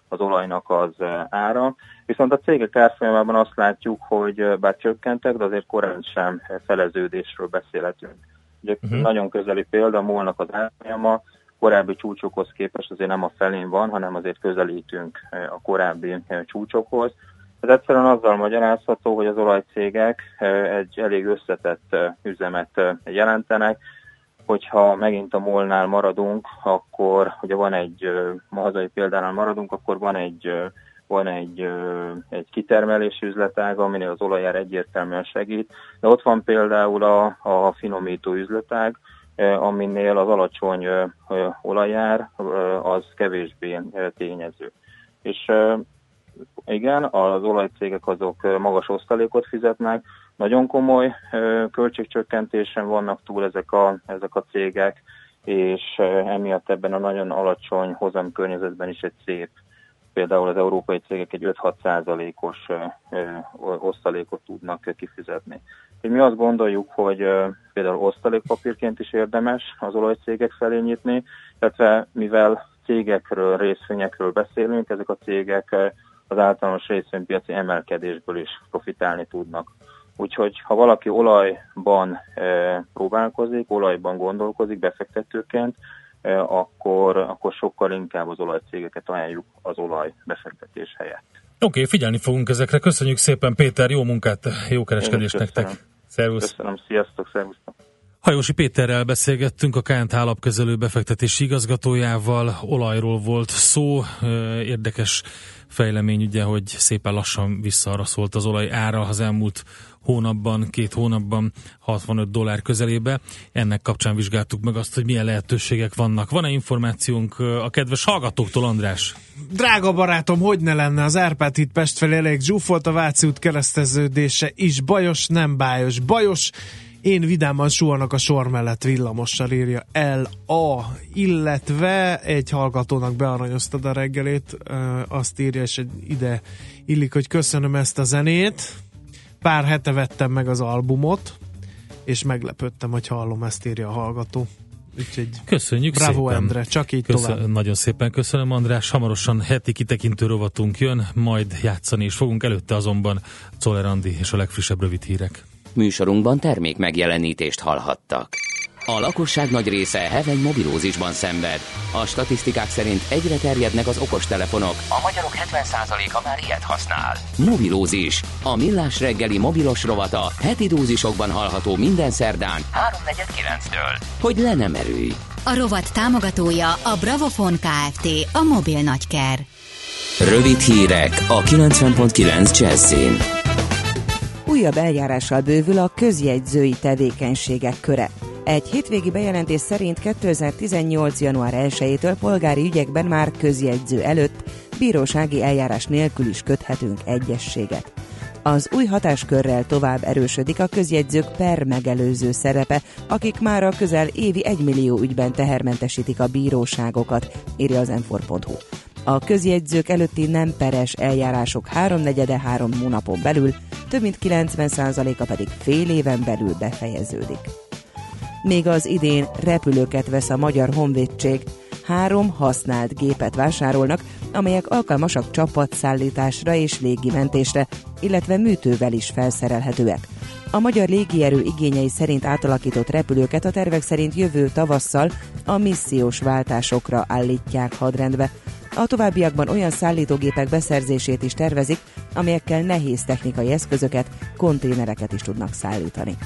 az olajnak az ára. Viszont a cégek árfolyamában azt látjuk, hogy bár csökkentek, de azért korán sem feleződésről beszélhetünk. Ugye uh-huh. nagyon közeli példa, a molnak az árfolyama korábbi csúcsokhoz képest azért nem a felén van, hanem azért közelítünk a korábbi csúcsokhoz. Ez egyszerűen azzal magyarázható, hogy az olajcégek egy elég összetett üzemet jelentenek, hogyha megint a molnál maradunk, akkor ugye van egy, ma hazai példánál maradunk, akkor van egy, van egy, egy kitermelési üzletág, aminél az olajár egyértelműen segít, de ott van például a, a finomító üzletág, aminél az alacsony olajár az kevésbé tényező. És igen, az olajcégek azok magas osztalékot fizetnek, nagyon komoly költségcsökkentésen vannak túl ezek a, ezek a cégek, és emiatt ebben a nagyon alacsony hozam környezetben is egy szép például az európai cégek egy 5-6 százalékos osztalékot tudnak kifizetni. Mi azt gondoljuk, hogy például osztalékpapírként is érdemes az olajcégek felé nyitni, illetve mivel cégekről, részvényekről beszélünk, ezek a cégek az általános részvénypiaci emelkedésből is profitálni tudnak. Úgyhogy ha valaki olajban próbálkozik, olajban gondolkozik befektetőként, akkor, akkor sokkal inkább az olajcégeket ajánljuk az olaj befektetés helyett. Oké, okay, figyelni fogunk ezekre. Köszönjük szépen, Péter, jó munkát, jó kereskedést nektek. Szervusz. Köszönöm, sziasztok, szervusztok. Hajósi Péterrel beszélgettünk, a KNT alapkezelő befektetési igazgatójával, olajról volt szó, érdekes fejlemény ugye, hogy szépen lassan visszaarra szólt az olaj ára az elmúlt hónapban, két hónapban 65 dollár közelébe. Ennek kapcsán vizsgáltuk meg azt, hogy milyen lehetőségek vannak. Van-e információnk a kedves hallgatóktól, András? Drága barátom, hogy ne lenne az Árpád híd Pest felé elég zsúfolt, a Váci út kereszteződése is bajos, nem bájos. Bajos, én vidáman suhanak a sor mellett villamossal írja el a, illetve egy hallgatónak bearanyoztad a reggelét, azt írja, és ide illik, hogy köszönöm ezt a zenét. Pár hete vettem meg az albumot, és meglepődtem, hogy hallom, ezt írja a hallgató. Úgyhogy Köszönjük bravo szépen. Endre, csak így Köszön, tovább. Nagyon szépen köszönöm, András. Hamarosan heti kitekintő rovatunk jön, majd játszani is fogunk. Előtte azonban Czoller Andi és a legfrissebb rövid hírek. Műsorunkban termék megjelenítést hallhattak. A lakosság nagy része heveny mobilózisban szenved. A statisztikák szerint egyre terjednek az okostelefonok. A magyarok 70%-a már ilyet használ. Mobilózis. A millás reggeli mobilos rovata heti dózisokban hallható minden szerdán 3.49-től. Hogy le nem erőj. A rovat támogatója a Bravofon Kft. A mobil nagyker. Rövid hírek a 90.9 Jazzin. Újabb eljárással bővül a közjegyzői tevékenységek köre. Egy hétvégi bejelentés szerint 2018. január 1-től polgári ügyekben már közjegyző előtt bírósági eljárás nélkül is köthetünk egyességet. Az új hatáskörrel tovább erősödik a közjegyzők per megelőző szerepe, akik már a közel évi 1 millió ügyben tehermentesítik a bíróságokat, írja az m A közjegyzők előtti nem peres eljárások háromnegyede három hónapon belül, több mint 90%-a pedig fél éven belül befejeződik. Még az idén repülőket vesz a Magyar Honvédség, három használt gépet vásárolnak, amelyek alkalmasak csapatszállításra és légimentésre, illetve műtővel is felszerelhetőek. A magyar légierő igényei szerint átalakított repülőket a tervek szerint jövő tavasszal a missziós váltásokra állítják hadrendbe. A továbbiakban olyan szállítógépek beszerzését is tervezik, amelyekkel nehéz technikai eszközöket, konténereket is tudnak szállítani.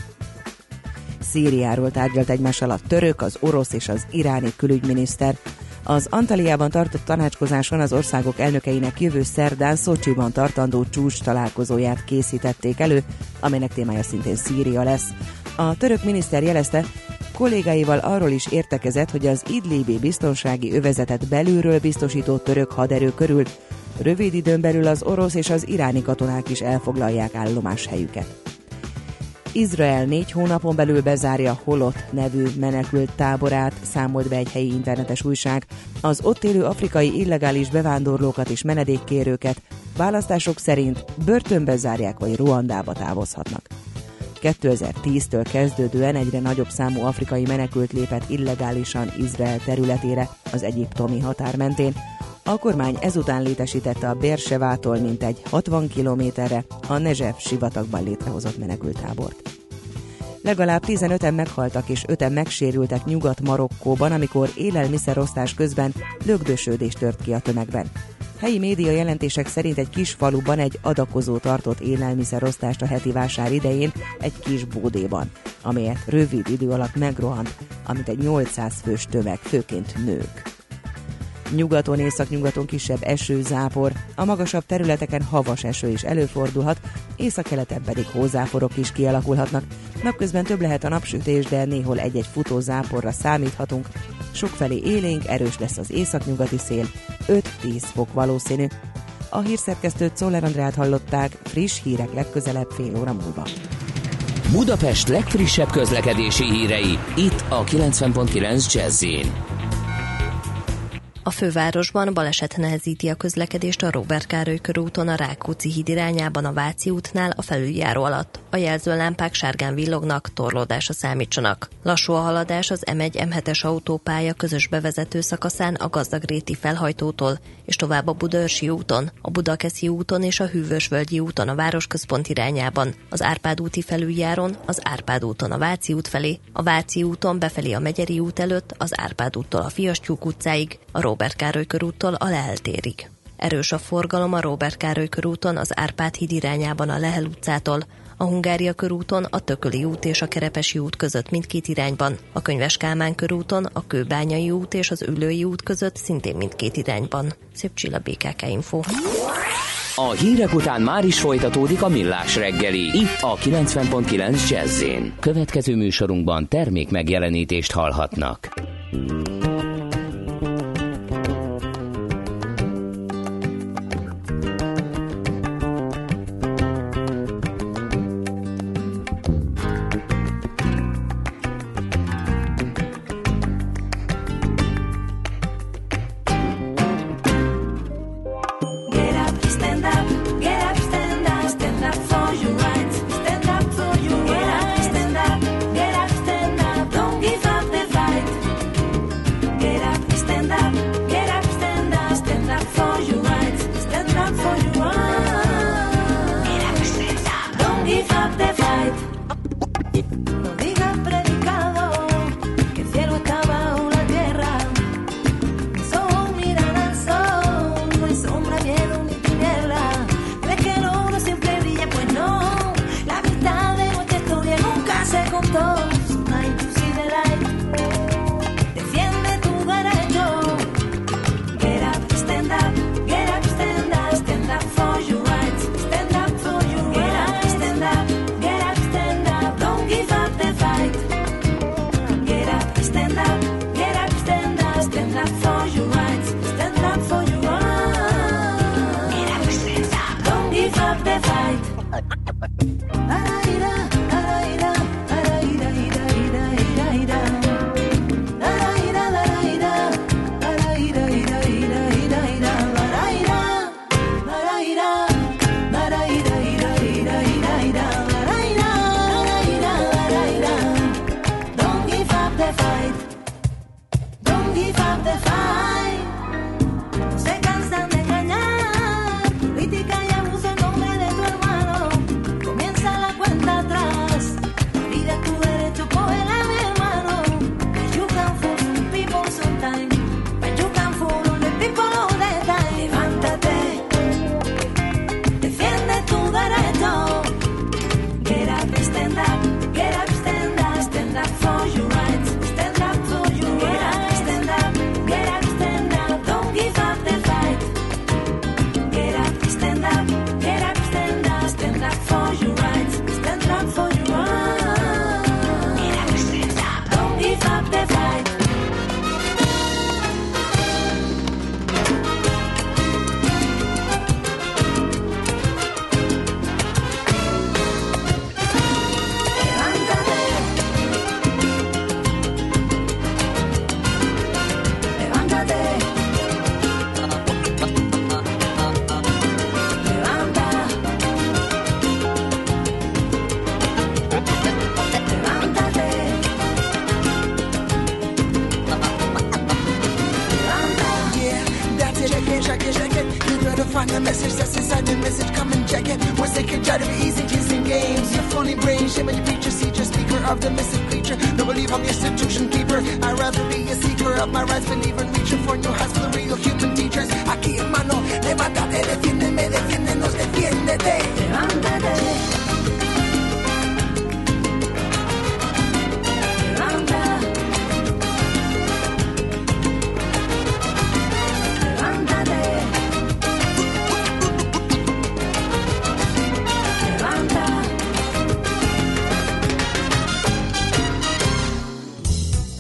Szíriáról tárgyalt egymással a török, az orosz és az iráni külügyminiszter. Az Antaliában tartott tanácskozáson az országok elnökeinek jövő szerdán Szocsiban tartandó csúcs találkozóját készítették elő, amelynek témája szintén Szíria lesz. A török miniszter jelezte, kollégáival arról is értekezett, hogy az Idlibi biztonsági övezetet belülről biztosító török haderő körül rövid időn belül az orosz és az iráni katonák is elfoglalják állomás helyüket. Izrael négy hónapon belül bezárja Holot nevű menekült táborát, számolt be egy helyi internetes újság. Az ott élő afrikai illegális bevándorlókat és menedékkérőket választások szerint börtönbe zárják vagy Ruandába távozhatnak. 2010-től kezdődően egyre nagyobb számú afrikai menekült lépett illegálisan Izrael területére az egyiptomi határ mentén. A kormány ezután létesítette a Bérsevától mintegy 60 kilométerre a Nezsef sivatagban létrehozott menekültábort. Legalább 15-en meghaltak és 5-en megsérültek Nyugat-Marokkóban, amikor élelmiszerosztás közben lögdösödés tört ki a tömegben. Helyi média jelentések szerint egy kis faluban egy adakozó tartott élelmiszerosztást a heti vásár idején egy kis bódéban, amelyet rövid idő alatt megrohant, amit egy 800 fős tömeg, főként nők. Nyugaton, északnyugaton kisebb eső, zápor, a magasabb területeken havas eső is előfordulhat, északkeleten pedig hózáporok is kialakulhatnak. Napközben több lehet a napsütés, de néhol egy-egy futó záporra számíthatunk. Sokfelé élénk, erős lesz az északnyugati szél, 5-10 fok valószínű. A hírszerkesztőt Szoller Andrát hallották, friss hírek legközelebb fél óra múlva. Budapest legfrissebb közlekedési hírei, itt a 90.9 Jazzin. A fővárosban baleset nehezíti a közlekedést a Robert Károly körúton a Rákóczi híd irányában a Váci útnál a felüljáró alatt. A jelzőlámpák sárgán villognak, torlódásra számítsanak. Lassú a haladás az M1-M7-es autópálya közös bevezető szakaszán a Gazdagréti felhajtótól és tovább a Budaörsi úton, a Budakeszi úton és a Hűvösvölgyi úton a városközpont irányában, az Árpád úti felüljáron, az Árpád úton a Váci út felé, a Váci úton befelé a Megyeri út előtt, az Árpád úttól a Fiastyúk utcáig, a Robert Károly körúttól a Lehel. Erős a forgalom a Robert Károly körúton az Árpád híd irányában a Lehel utcától, a Hungária körúton, a Tököli út és a Kerepesi út között mindkét irányban, a Könyves Kálmán körúton, a Kőbányai út és az Ülői út között szintén mindkét irányban. Szép Csilla BKK Info. A hírek után már is folytatódik a millás reggeli, itt a 90.9 Jazzin. Következő műsorunkban termék megjelenítést hallhatnak.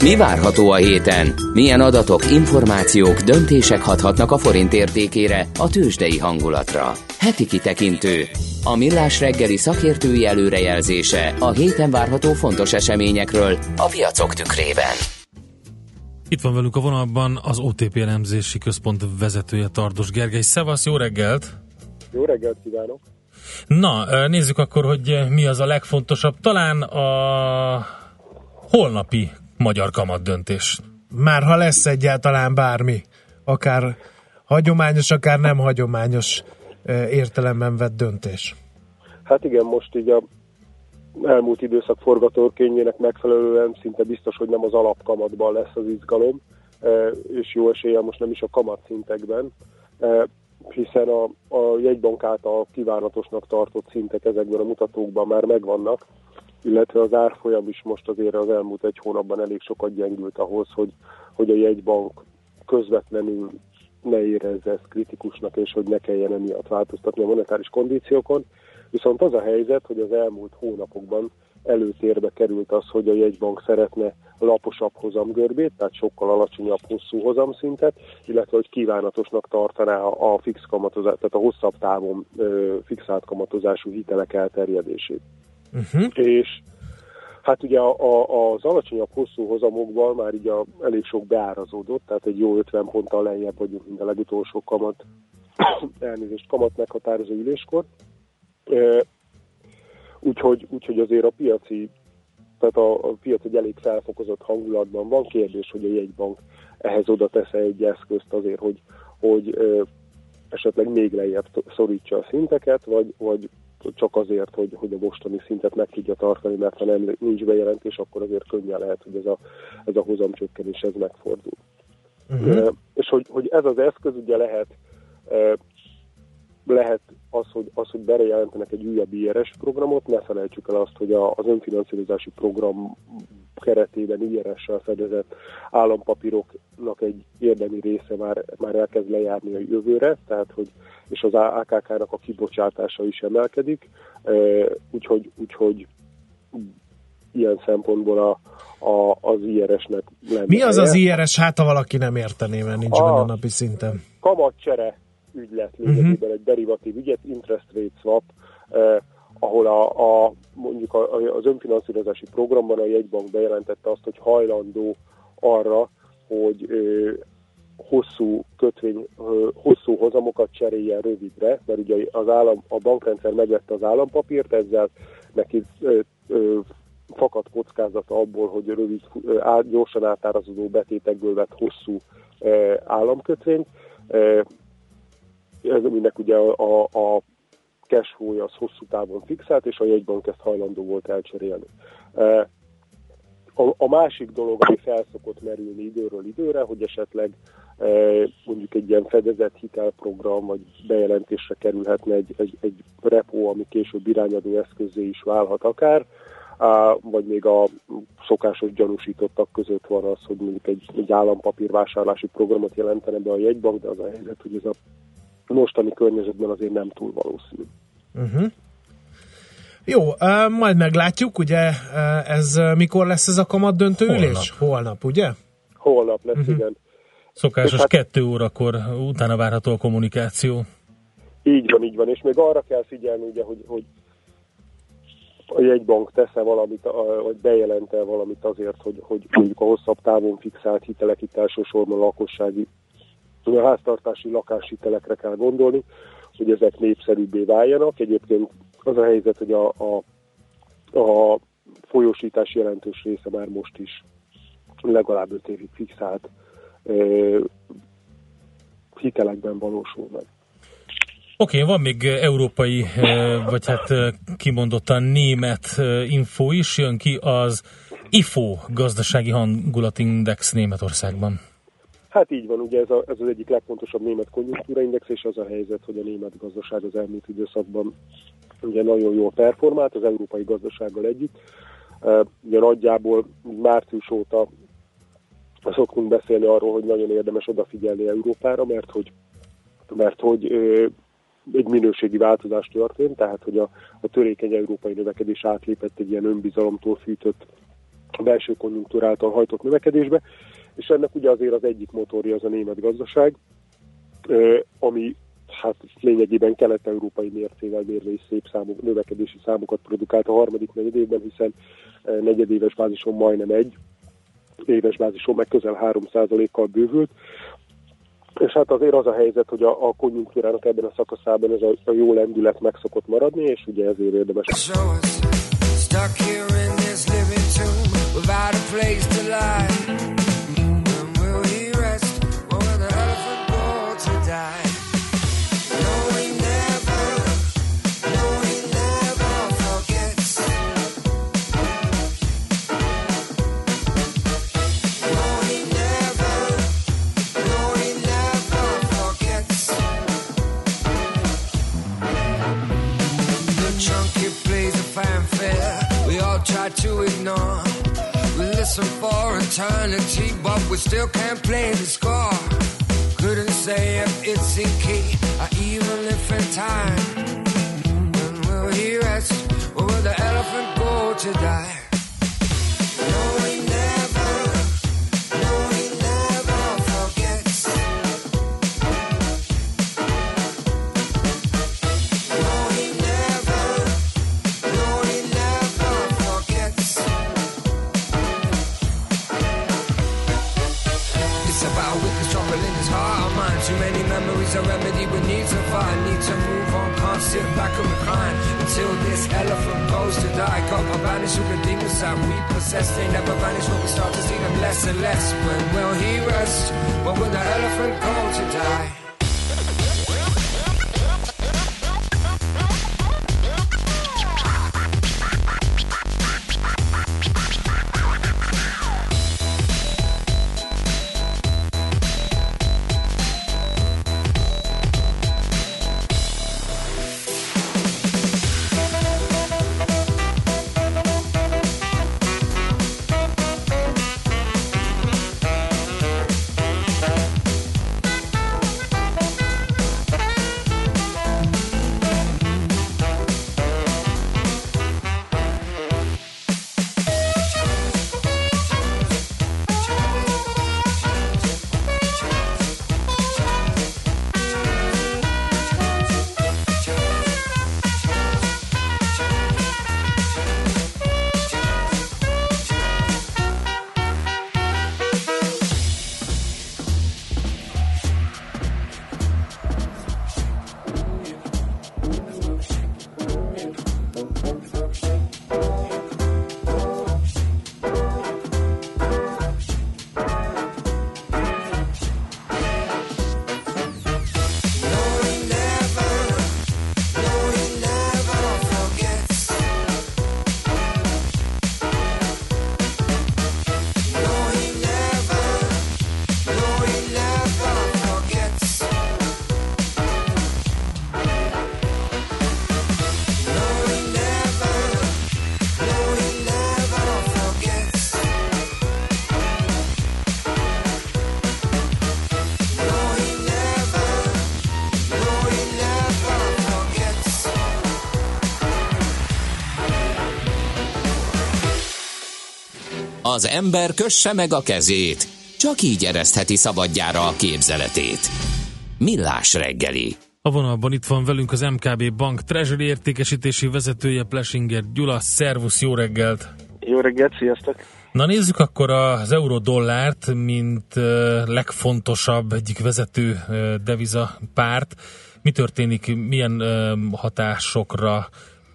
Mi várható a héten? Milyen adatok, információk, döntések hathatnak a forint értékére, a tőzsdei hangulatra? Heti kitekintő. A millás reggeli szakértői előrejelzése a héten várható fontos eseményekről a piacok tükrében. Itt van velünk a vonalban az OTP elemzési központ vezetője Tardos Gergely. Szevasz, jó reggelt! Jó reggelt kívánok! Na, nézzük akkor, hogy mi az a legfontosabb. Talán a holnapi magyar kamat döntés. Már ha lesz egyáltalán bármi, akár hagyományos, akár nem hagyományos eh, értelemben vett döntés. Hát igen, most így a elmúlt időszak forgatókönyvének megfelelően szinte biztos, hogy nem az alapkamatban lesz az izgalom, eh, és jó eséllyel most nem is a kamatszintekben, eh, hiszen a, a jegybank által kívánatosnak tartott szintek ezekben a mutatókban már megvannak, illetve az árfolyam is most azért az elmúlt egy hónapban elég sokat gyengült ahhoz, hogy, hogy a jegybank közvetlenül ne érezze ezt kritikusnak, és hogy ne kelljen emiatt változtatni a monetáris kondíciókon. Viszont az a helyzet, hogy az elmúlt hónapokban előtérbe került az, hogy a jegybank szeretne laposabb hozamgörbét, tehát sokkal alacsonyabb hosszú hozamszintet, illetve hogy kívánatosnak tartaná a fix kamatozás, tehát a hosszabb távon ö, fixált kamatozású hitelek elterjedését. Uh-huh. És hát ugye a, a, az alacsonyabb hosszú hozamokban már így a, elég sok beárazódott, tehát egy jó 50 ponttal lejjebb vagyunk, mint a legutolsó kamat, elnézést, kamat meghatározó üléskor. Úgyhogy, úgyhogy azért a piaci, tehát a, a piac egy elég felfokozott hangulatban van. Kérdés, hogy a jegybank ehhez oda tesz egy eszközt azért, hogy, hogy e, esetleg még lejjebb szorítsa a szinteket, vagy, vagy csak azért, hogy, hogy a mostani szintet meg tudja tartani, mert ha nem nincs bejelentés, akkor azért könnyen lehet, hogy ez a, ez a hozamcsökkenés ez megfordul. Uh-huh. E, és hogy, hogy ez az eszköz ugye lehet lehet az, hogy, az, hogy bejelentenek egy újabb IRS programot, ne felejtsük el azt, hogy a, az önfinanszírozási program keretében IRS-sel fedezett állampapíroknak egy érdemi része már, már elkezd lejárni a jövőre, tehát hogy és az AKK-nak a kibocsátása is emelkedik, úgyhogy, úgyhogy ilyen szempontból a, a, az IRS-nek lenne. Mi az az IRS, hát ha valaki nem értené, mert nincs A- benne napi szinten? kamatcsere ügylet lényegében egy derivatív ügyet, interest rate swap, eh, ahol a, a, mondjuk a, az önfinanszírozási programban a jegybank bejelentette azt, hogy hajlandó arra, hogy ö, hosszú kötvény, ö, hosszú hozamokat cseréljen rövidre, mert ugye az állam, a bankrendszer megvette az állampapírt, ezzel neki ö, ö, fakad kockázata abból, hogy rövid, á, gyorsan átárazódó betétekből vett hosszú e, államkötvényt. E, ez aminek ugye a, a, cash flow az hosszú távon fixált, és a jegybank ezt hajlandó volt elcserélni. E, a, a másik dolog, ami felszokott merülni időről időre, hogy esetleg e, mondjuk egy ilyen fedezett hitelprogram, vagy bejelentésre kerülhetne egy, egy, egy repo, ami később irányadó eszközé is válhat akár, á, vagy még a szokásos gyanúsítottak között van az, hogy mondjuk egy, egy állampapírvásárlási programot jelentene be a jegybank, de az a helyzet, hogy ez a mostani környezetben azért nem túl valószínű. Uh-huh. Jó, majd meglátjuk, ugye ez mikor lesz ez a kamat döntő Holnap. ülés? Holnap, ugye? Holnap lesz, uh-huh. igen. Szokásos hát- kettő órakor utána várható a kommunikáció. Így van, így van, és még arra kell figyelni, ugye, hogy, hogy a jegybank tesz-e valamit, vagy bejelent-e valamit azért, hogy, hogy mondjuk a hosszabb távon fixált hitelek itt elsősorban a lakossági, a háztartási lakáshitelekre kell gondolni, hogy ezek népszerűbbé váljanak. Egyébként az a helyzet, hogy a, a, a folyósítás jelentős része már most is legalább 5 évig fixált ö, hitelekben valósul meg. Oké, okay, van még európai, vagy hát kimondottan német info is, jön ki az IFO gazdasági hangulatindex Németországban. Hát így van, ugye ez, a, ez az egyik legfontosabb német konjunktúraindex, és az a helyzet, hogy a német gazdaság az elmúlt időszakban ugye nagyon jól performált az európai gazdasággal együtt. Ugye nagyjából március óta szoktunk beszélni arról, hogy nagyon érdemes odafigyelni Európára, mert hogy, mert hogy egy minőségi változás történt, tehát hogy a, a törékeny európai növekedés átlépett egy ilyen önbizalomtól fűtött belső konjunktúra által hajtott növekedésbe, és ennek ugye azért az egyik motorja az a német gazdaság, ami hát lényegében kelet-európai mércével mérve is szép számok, növekedési számokat produkált a harmadik negyedévben, hiszen negyedéves bázison majdnem egy, éves bázison meg közel 3%-kal bővült, és hát azért az a helyzet, hogy a, a konjunktúrának ebben a szakaszában ez a, a jó lendület meg szokott maradni, és ugye ezért érdemes. Stuck. Listen for eternity, but we still can't play the score. Couldn't say if it's in key or even if in time. When will he rest? Or will the elephant go to die? No, a remedy we need to find. Need to move on, can't sit back and recline until this elephant goes to die. Got my banish all the demons that we possess. They never vanish when we start to see them less and less. When will he rest? When will the elephant go to die? Az ember kösse meg a kezét, csak így eresztheti szabadjára a képzeletét. Millás reggeli. A vonalban itt van velünk az MKB Bank Treasury értékesítési vezetője Plesinger Gyula. Szervusz, jó reggelt! Jó reggelt, sziasztok! Na nézzük akkor az euró-dollárt, mint legfontosabb egyik vezető deviza párt. Mi történik, milyen hatásokra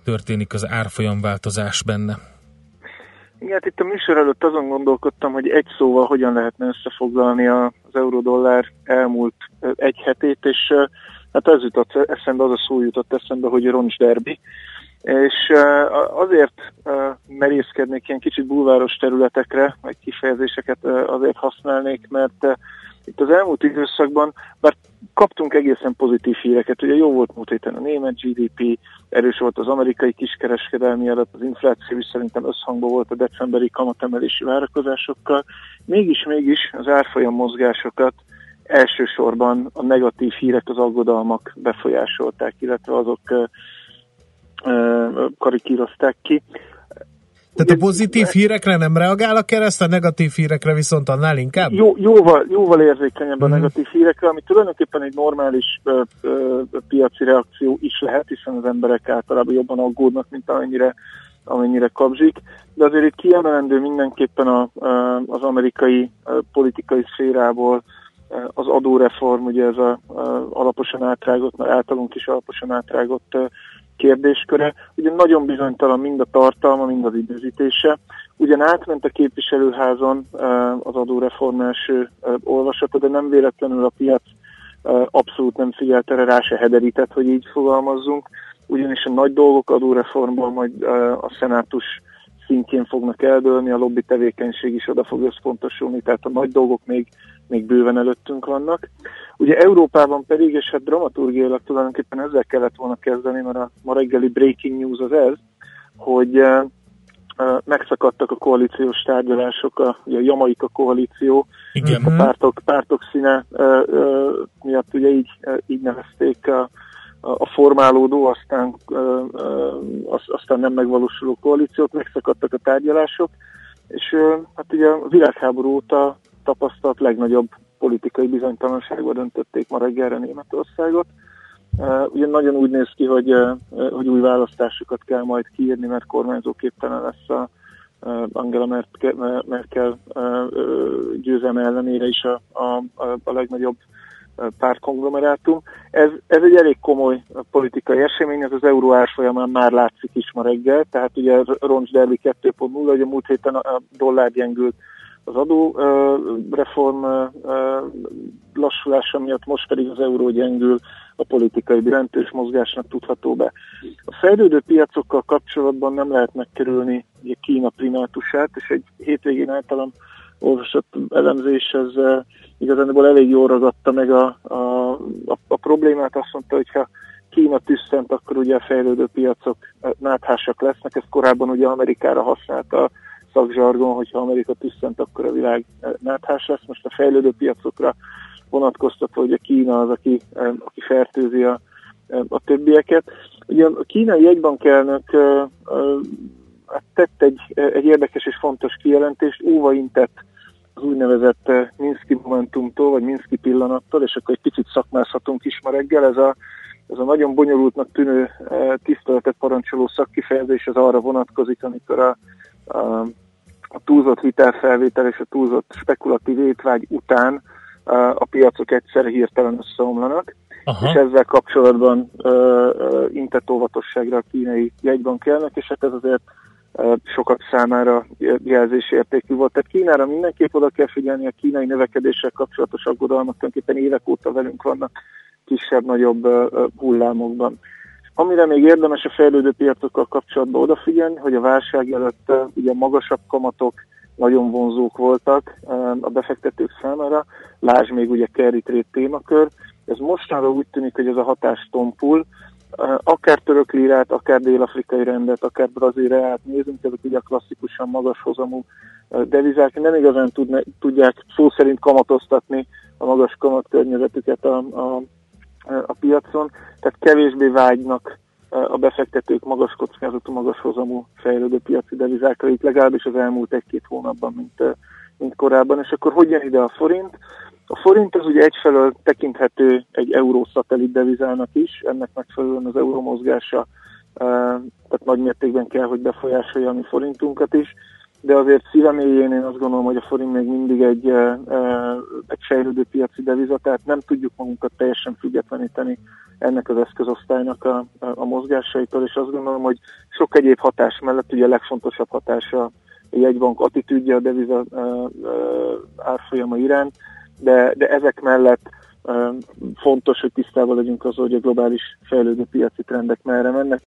történik az árfolyamváltozás benne? Igen, hát itt a műsor előtt azon gondolkodtam, hogy egy szóval hogyan lehetne összefoglalni az euró-dollár elmúlt egy hetét, és hát ez jutott eszembe, az a szó jutott eszembe, hogy roncs derbi. És azért merészkednék ilyen kicsit bulváros területekre, vagy kifejezéseket azért használnék, mert itt az elmúlt időszakban, bár kaptunk egészen pozitív híreket, ugye jó volt múlt héten a német GDP, erős volt az amerikai kiskereskedelmi adat, az infláció is szerintem összhangban volt a decemberi kamatemelési várakozásokkal, mégis-mégis az árfolyam mozgásokat elsősorban a negatív hírek, az aggodalmak befolyásolták, illetve azok karikírozták ki. Tehát a pozitív hírekre nem reagál a kereszt, a negatív hírekre viszont annál inkább? Jó, jóval, jóval érzékenyebb a mm. negatív hírekre, ami tulajdonképpen egy normális ö, ö, piaci reakció is lehet, hiszen az emberek általában jobban aggódnak, mint amennyire, amennyire kapzsik. De azért itt kiemelendő mindenképpen a, az amerikai politikai szférából az adóreform, ugye ez a, a alaposan átrágott, általunk is alaposan átrágott kérdésköre. Ugye nagyon bizonytalan mind a tartalma, mind az időzítése. Ugyan átment a képviselőházon az adóreform első olvasata, de nem véletlenül a piac abszolút nem figyelt erre, rá se hederített, hogy így fogalmazzunk. Ugyanis a nagy dolgok adóreformból majd a szenátus szintjén fognak eldőlni, a lobby tevékenység is oda fog összpontosulni, tehát a nagy dolgok még, még bőven előttünk vannak. Ugye Európában pedig, és hát dramaturgiailag tulajdonképpen ezzel kellett volna kezdeni, mert a ma reggeli breaking news az ez, hogy uh, megszakadtak a koalíciós tárgyalások, a, ugye a Jamaika koalíció, Igen. a pártok, pártok színe uh, miatt ugye így, így nevezték a, a formálódó, aztán, aztán nem megvalósuló koalíciót, megszakadtak a tárgyalások, és hát ugye a világháború óta tapasztalt legnagyobb politikai bizonytalanságban döntötték ma reggelre Németországot. Uh, ugye nagyon úgy néz ki, hogy, uh, hogy új választásokat kell majd kiírni, mert kormányzóképtelen lesz a uh, Angela Merkel, Merkel győzelme ellenére is a, a, a legnagyobb pártkonglomerátum. Ez, ez egy elég komoly politikai esemény, ez az euró árfolyamán már látszik is ma reggel, tehát ugye Roncs Derby 2.0, hogy a múlt héten a dollár gyengült az adó reform lassulása miatt, most pedig az euró gyengül a politikai jelentős mozgásnak tudható be. A fejlődő piacokkal kapcsolatban nem lehet megkerülni ugye Kína primátusát, és egy hétvégén általam olvasott elemzés, ez igazából elég jól ragadta meg a, a, a, a problémát, azt mondta, hogy ha Kína tüsszent, akkor ugye a fejlődő piacok náthásak lesznek, ezt korábban ugye Amerikára használta szakzsargon, hogyha Amerika tüsszent, akkor a világ eh, náthás lesz. Most a fejlődő piacokra vonatkoztatva, hogy a Kína az, aki, eh, aki fertőzi a, eh, a többieket. Ugye a kínai jegybankelnök hát tett egy, egy érdekes és fontos kijelentést, óvaintett az úgynevezett Minszki momentumtól, vagy Minszki pillanattól, és akkor egy picit szakmázhatunk is ma reggel. Ez a, ez a nagyon bonyolultnak tűnő tiszteletet parancsoló szakkifejezés az arra vonatkozik, amikor a, a túlzott hitelfelvétel és a túlzott spekulatív étvágy után a piacok egyszer hirtelen összeomlanak, Aha. és ezzel kapcsolatban intett óvatosságra a kínai jegybankelnek, és hát ez azért sokak számára jelzésértékű volt. Tehát Kínára mindenképp oda kell figyelni, a kínai növekedéssel kapcsolatos aggodalmak tulajdonképpen évek óta velünk vannak kisebb-nagyobb hullámokban. Amire még érdemes a fejlődő piacokkal kapcsolatban odafigyelni, hogy a válság előtt ugye magasabb kamatok nagyon vonzók voltak a befektetők számára, lásd még ugye carry trade témakör. Ez mostanra úgy tűnik, hogy ez a hatás tompul, akár török lírát, akár dél-afrikai rendet, akár brazil reát nézünk, ezek ugye a klasszikusan magas hozamú devizák. Nem igazán tudne, tudják szó szerint kamatoztatni a magas kamatkörnyezetüket a, a a piacon, tehát kevésbé vágynak a befektetők magas kockázatú, magas hozamú fejlődő piaci devizákra, itt legalábbis az elmúlt egy-két hónapban, mint, mint korábban. És akkor hogy jön ide a forint? A forint az ugye egyfelől tekinthető egy euró szatellit devizának is, ennek megfelelően az euró mozgása tehát nagy mértékben kell, hogy befolyásolja a mi forintunkat is, de azért szívemélyén én azt gondolom, hogy a forint még mindig egy, egy fejlődő piaci deviza, tehát nem tudjuk magunkat teljesen függetleníteni ennek az eszközosztálynak a, a mozgásaitól, és azt gondolom, hogy sok egyéb hatás mellett ugye a legfontosabb hatása a jegybank attitűdje a deviza árfolyama iránt, de, de ezek mellett fontos, hogy tisztában legyünk az, hogy a globális fejlődő piaci trendek merre mennek.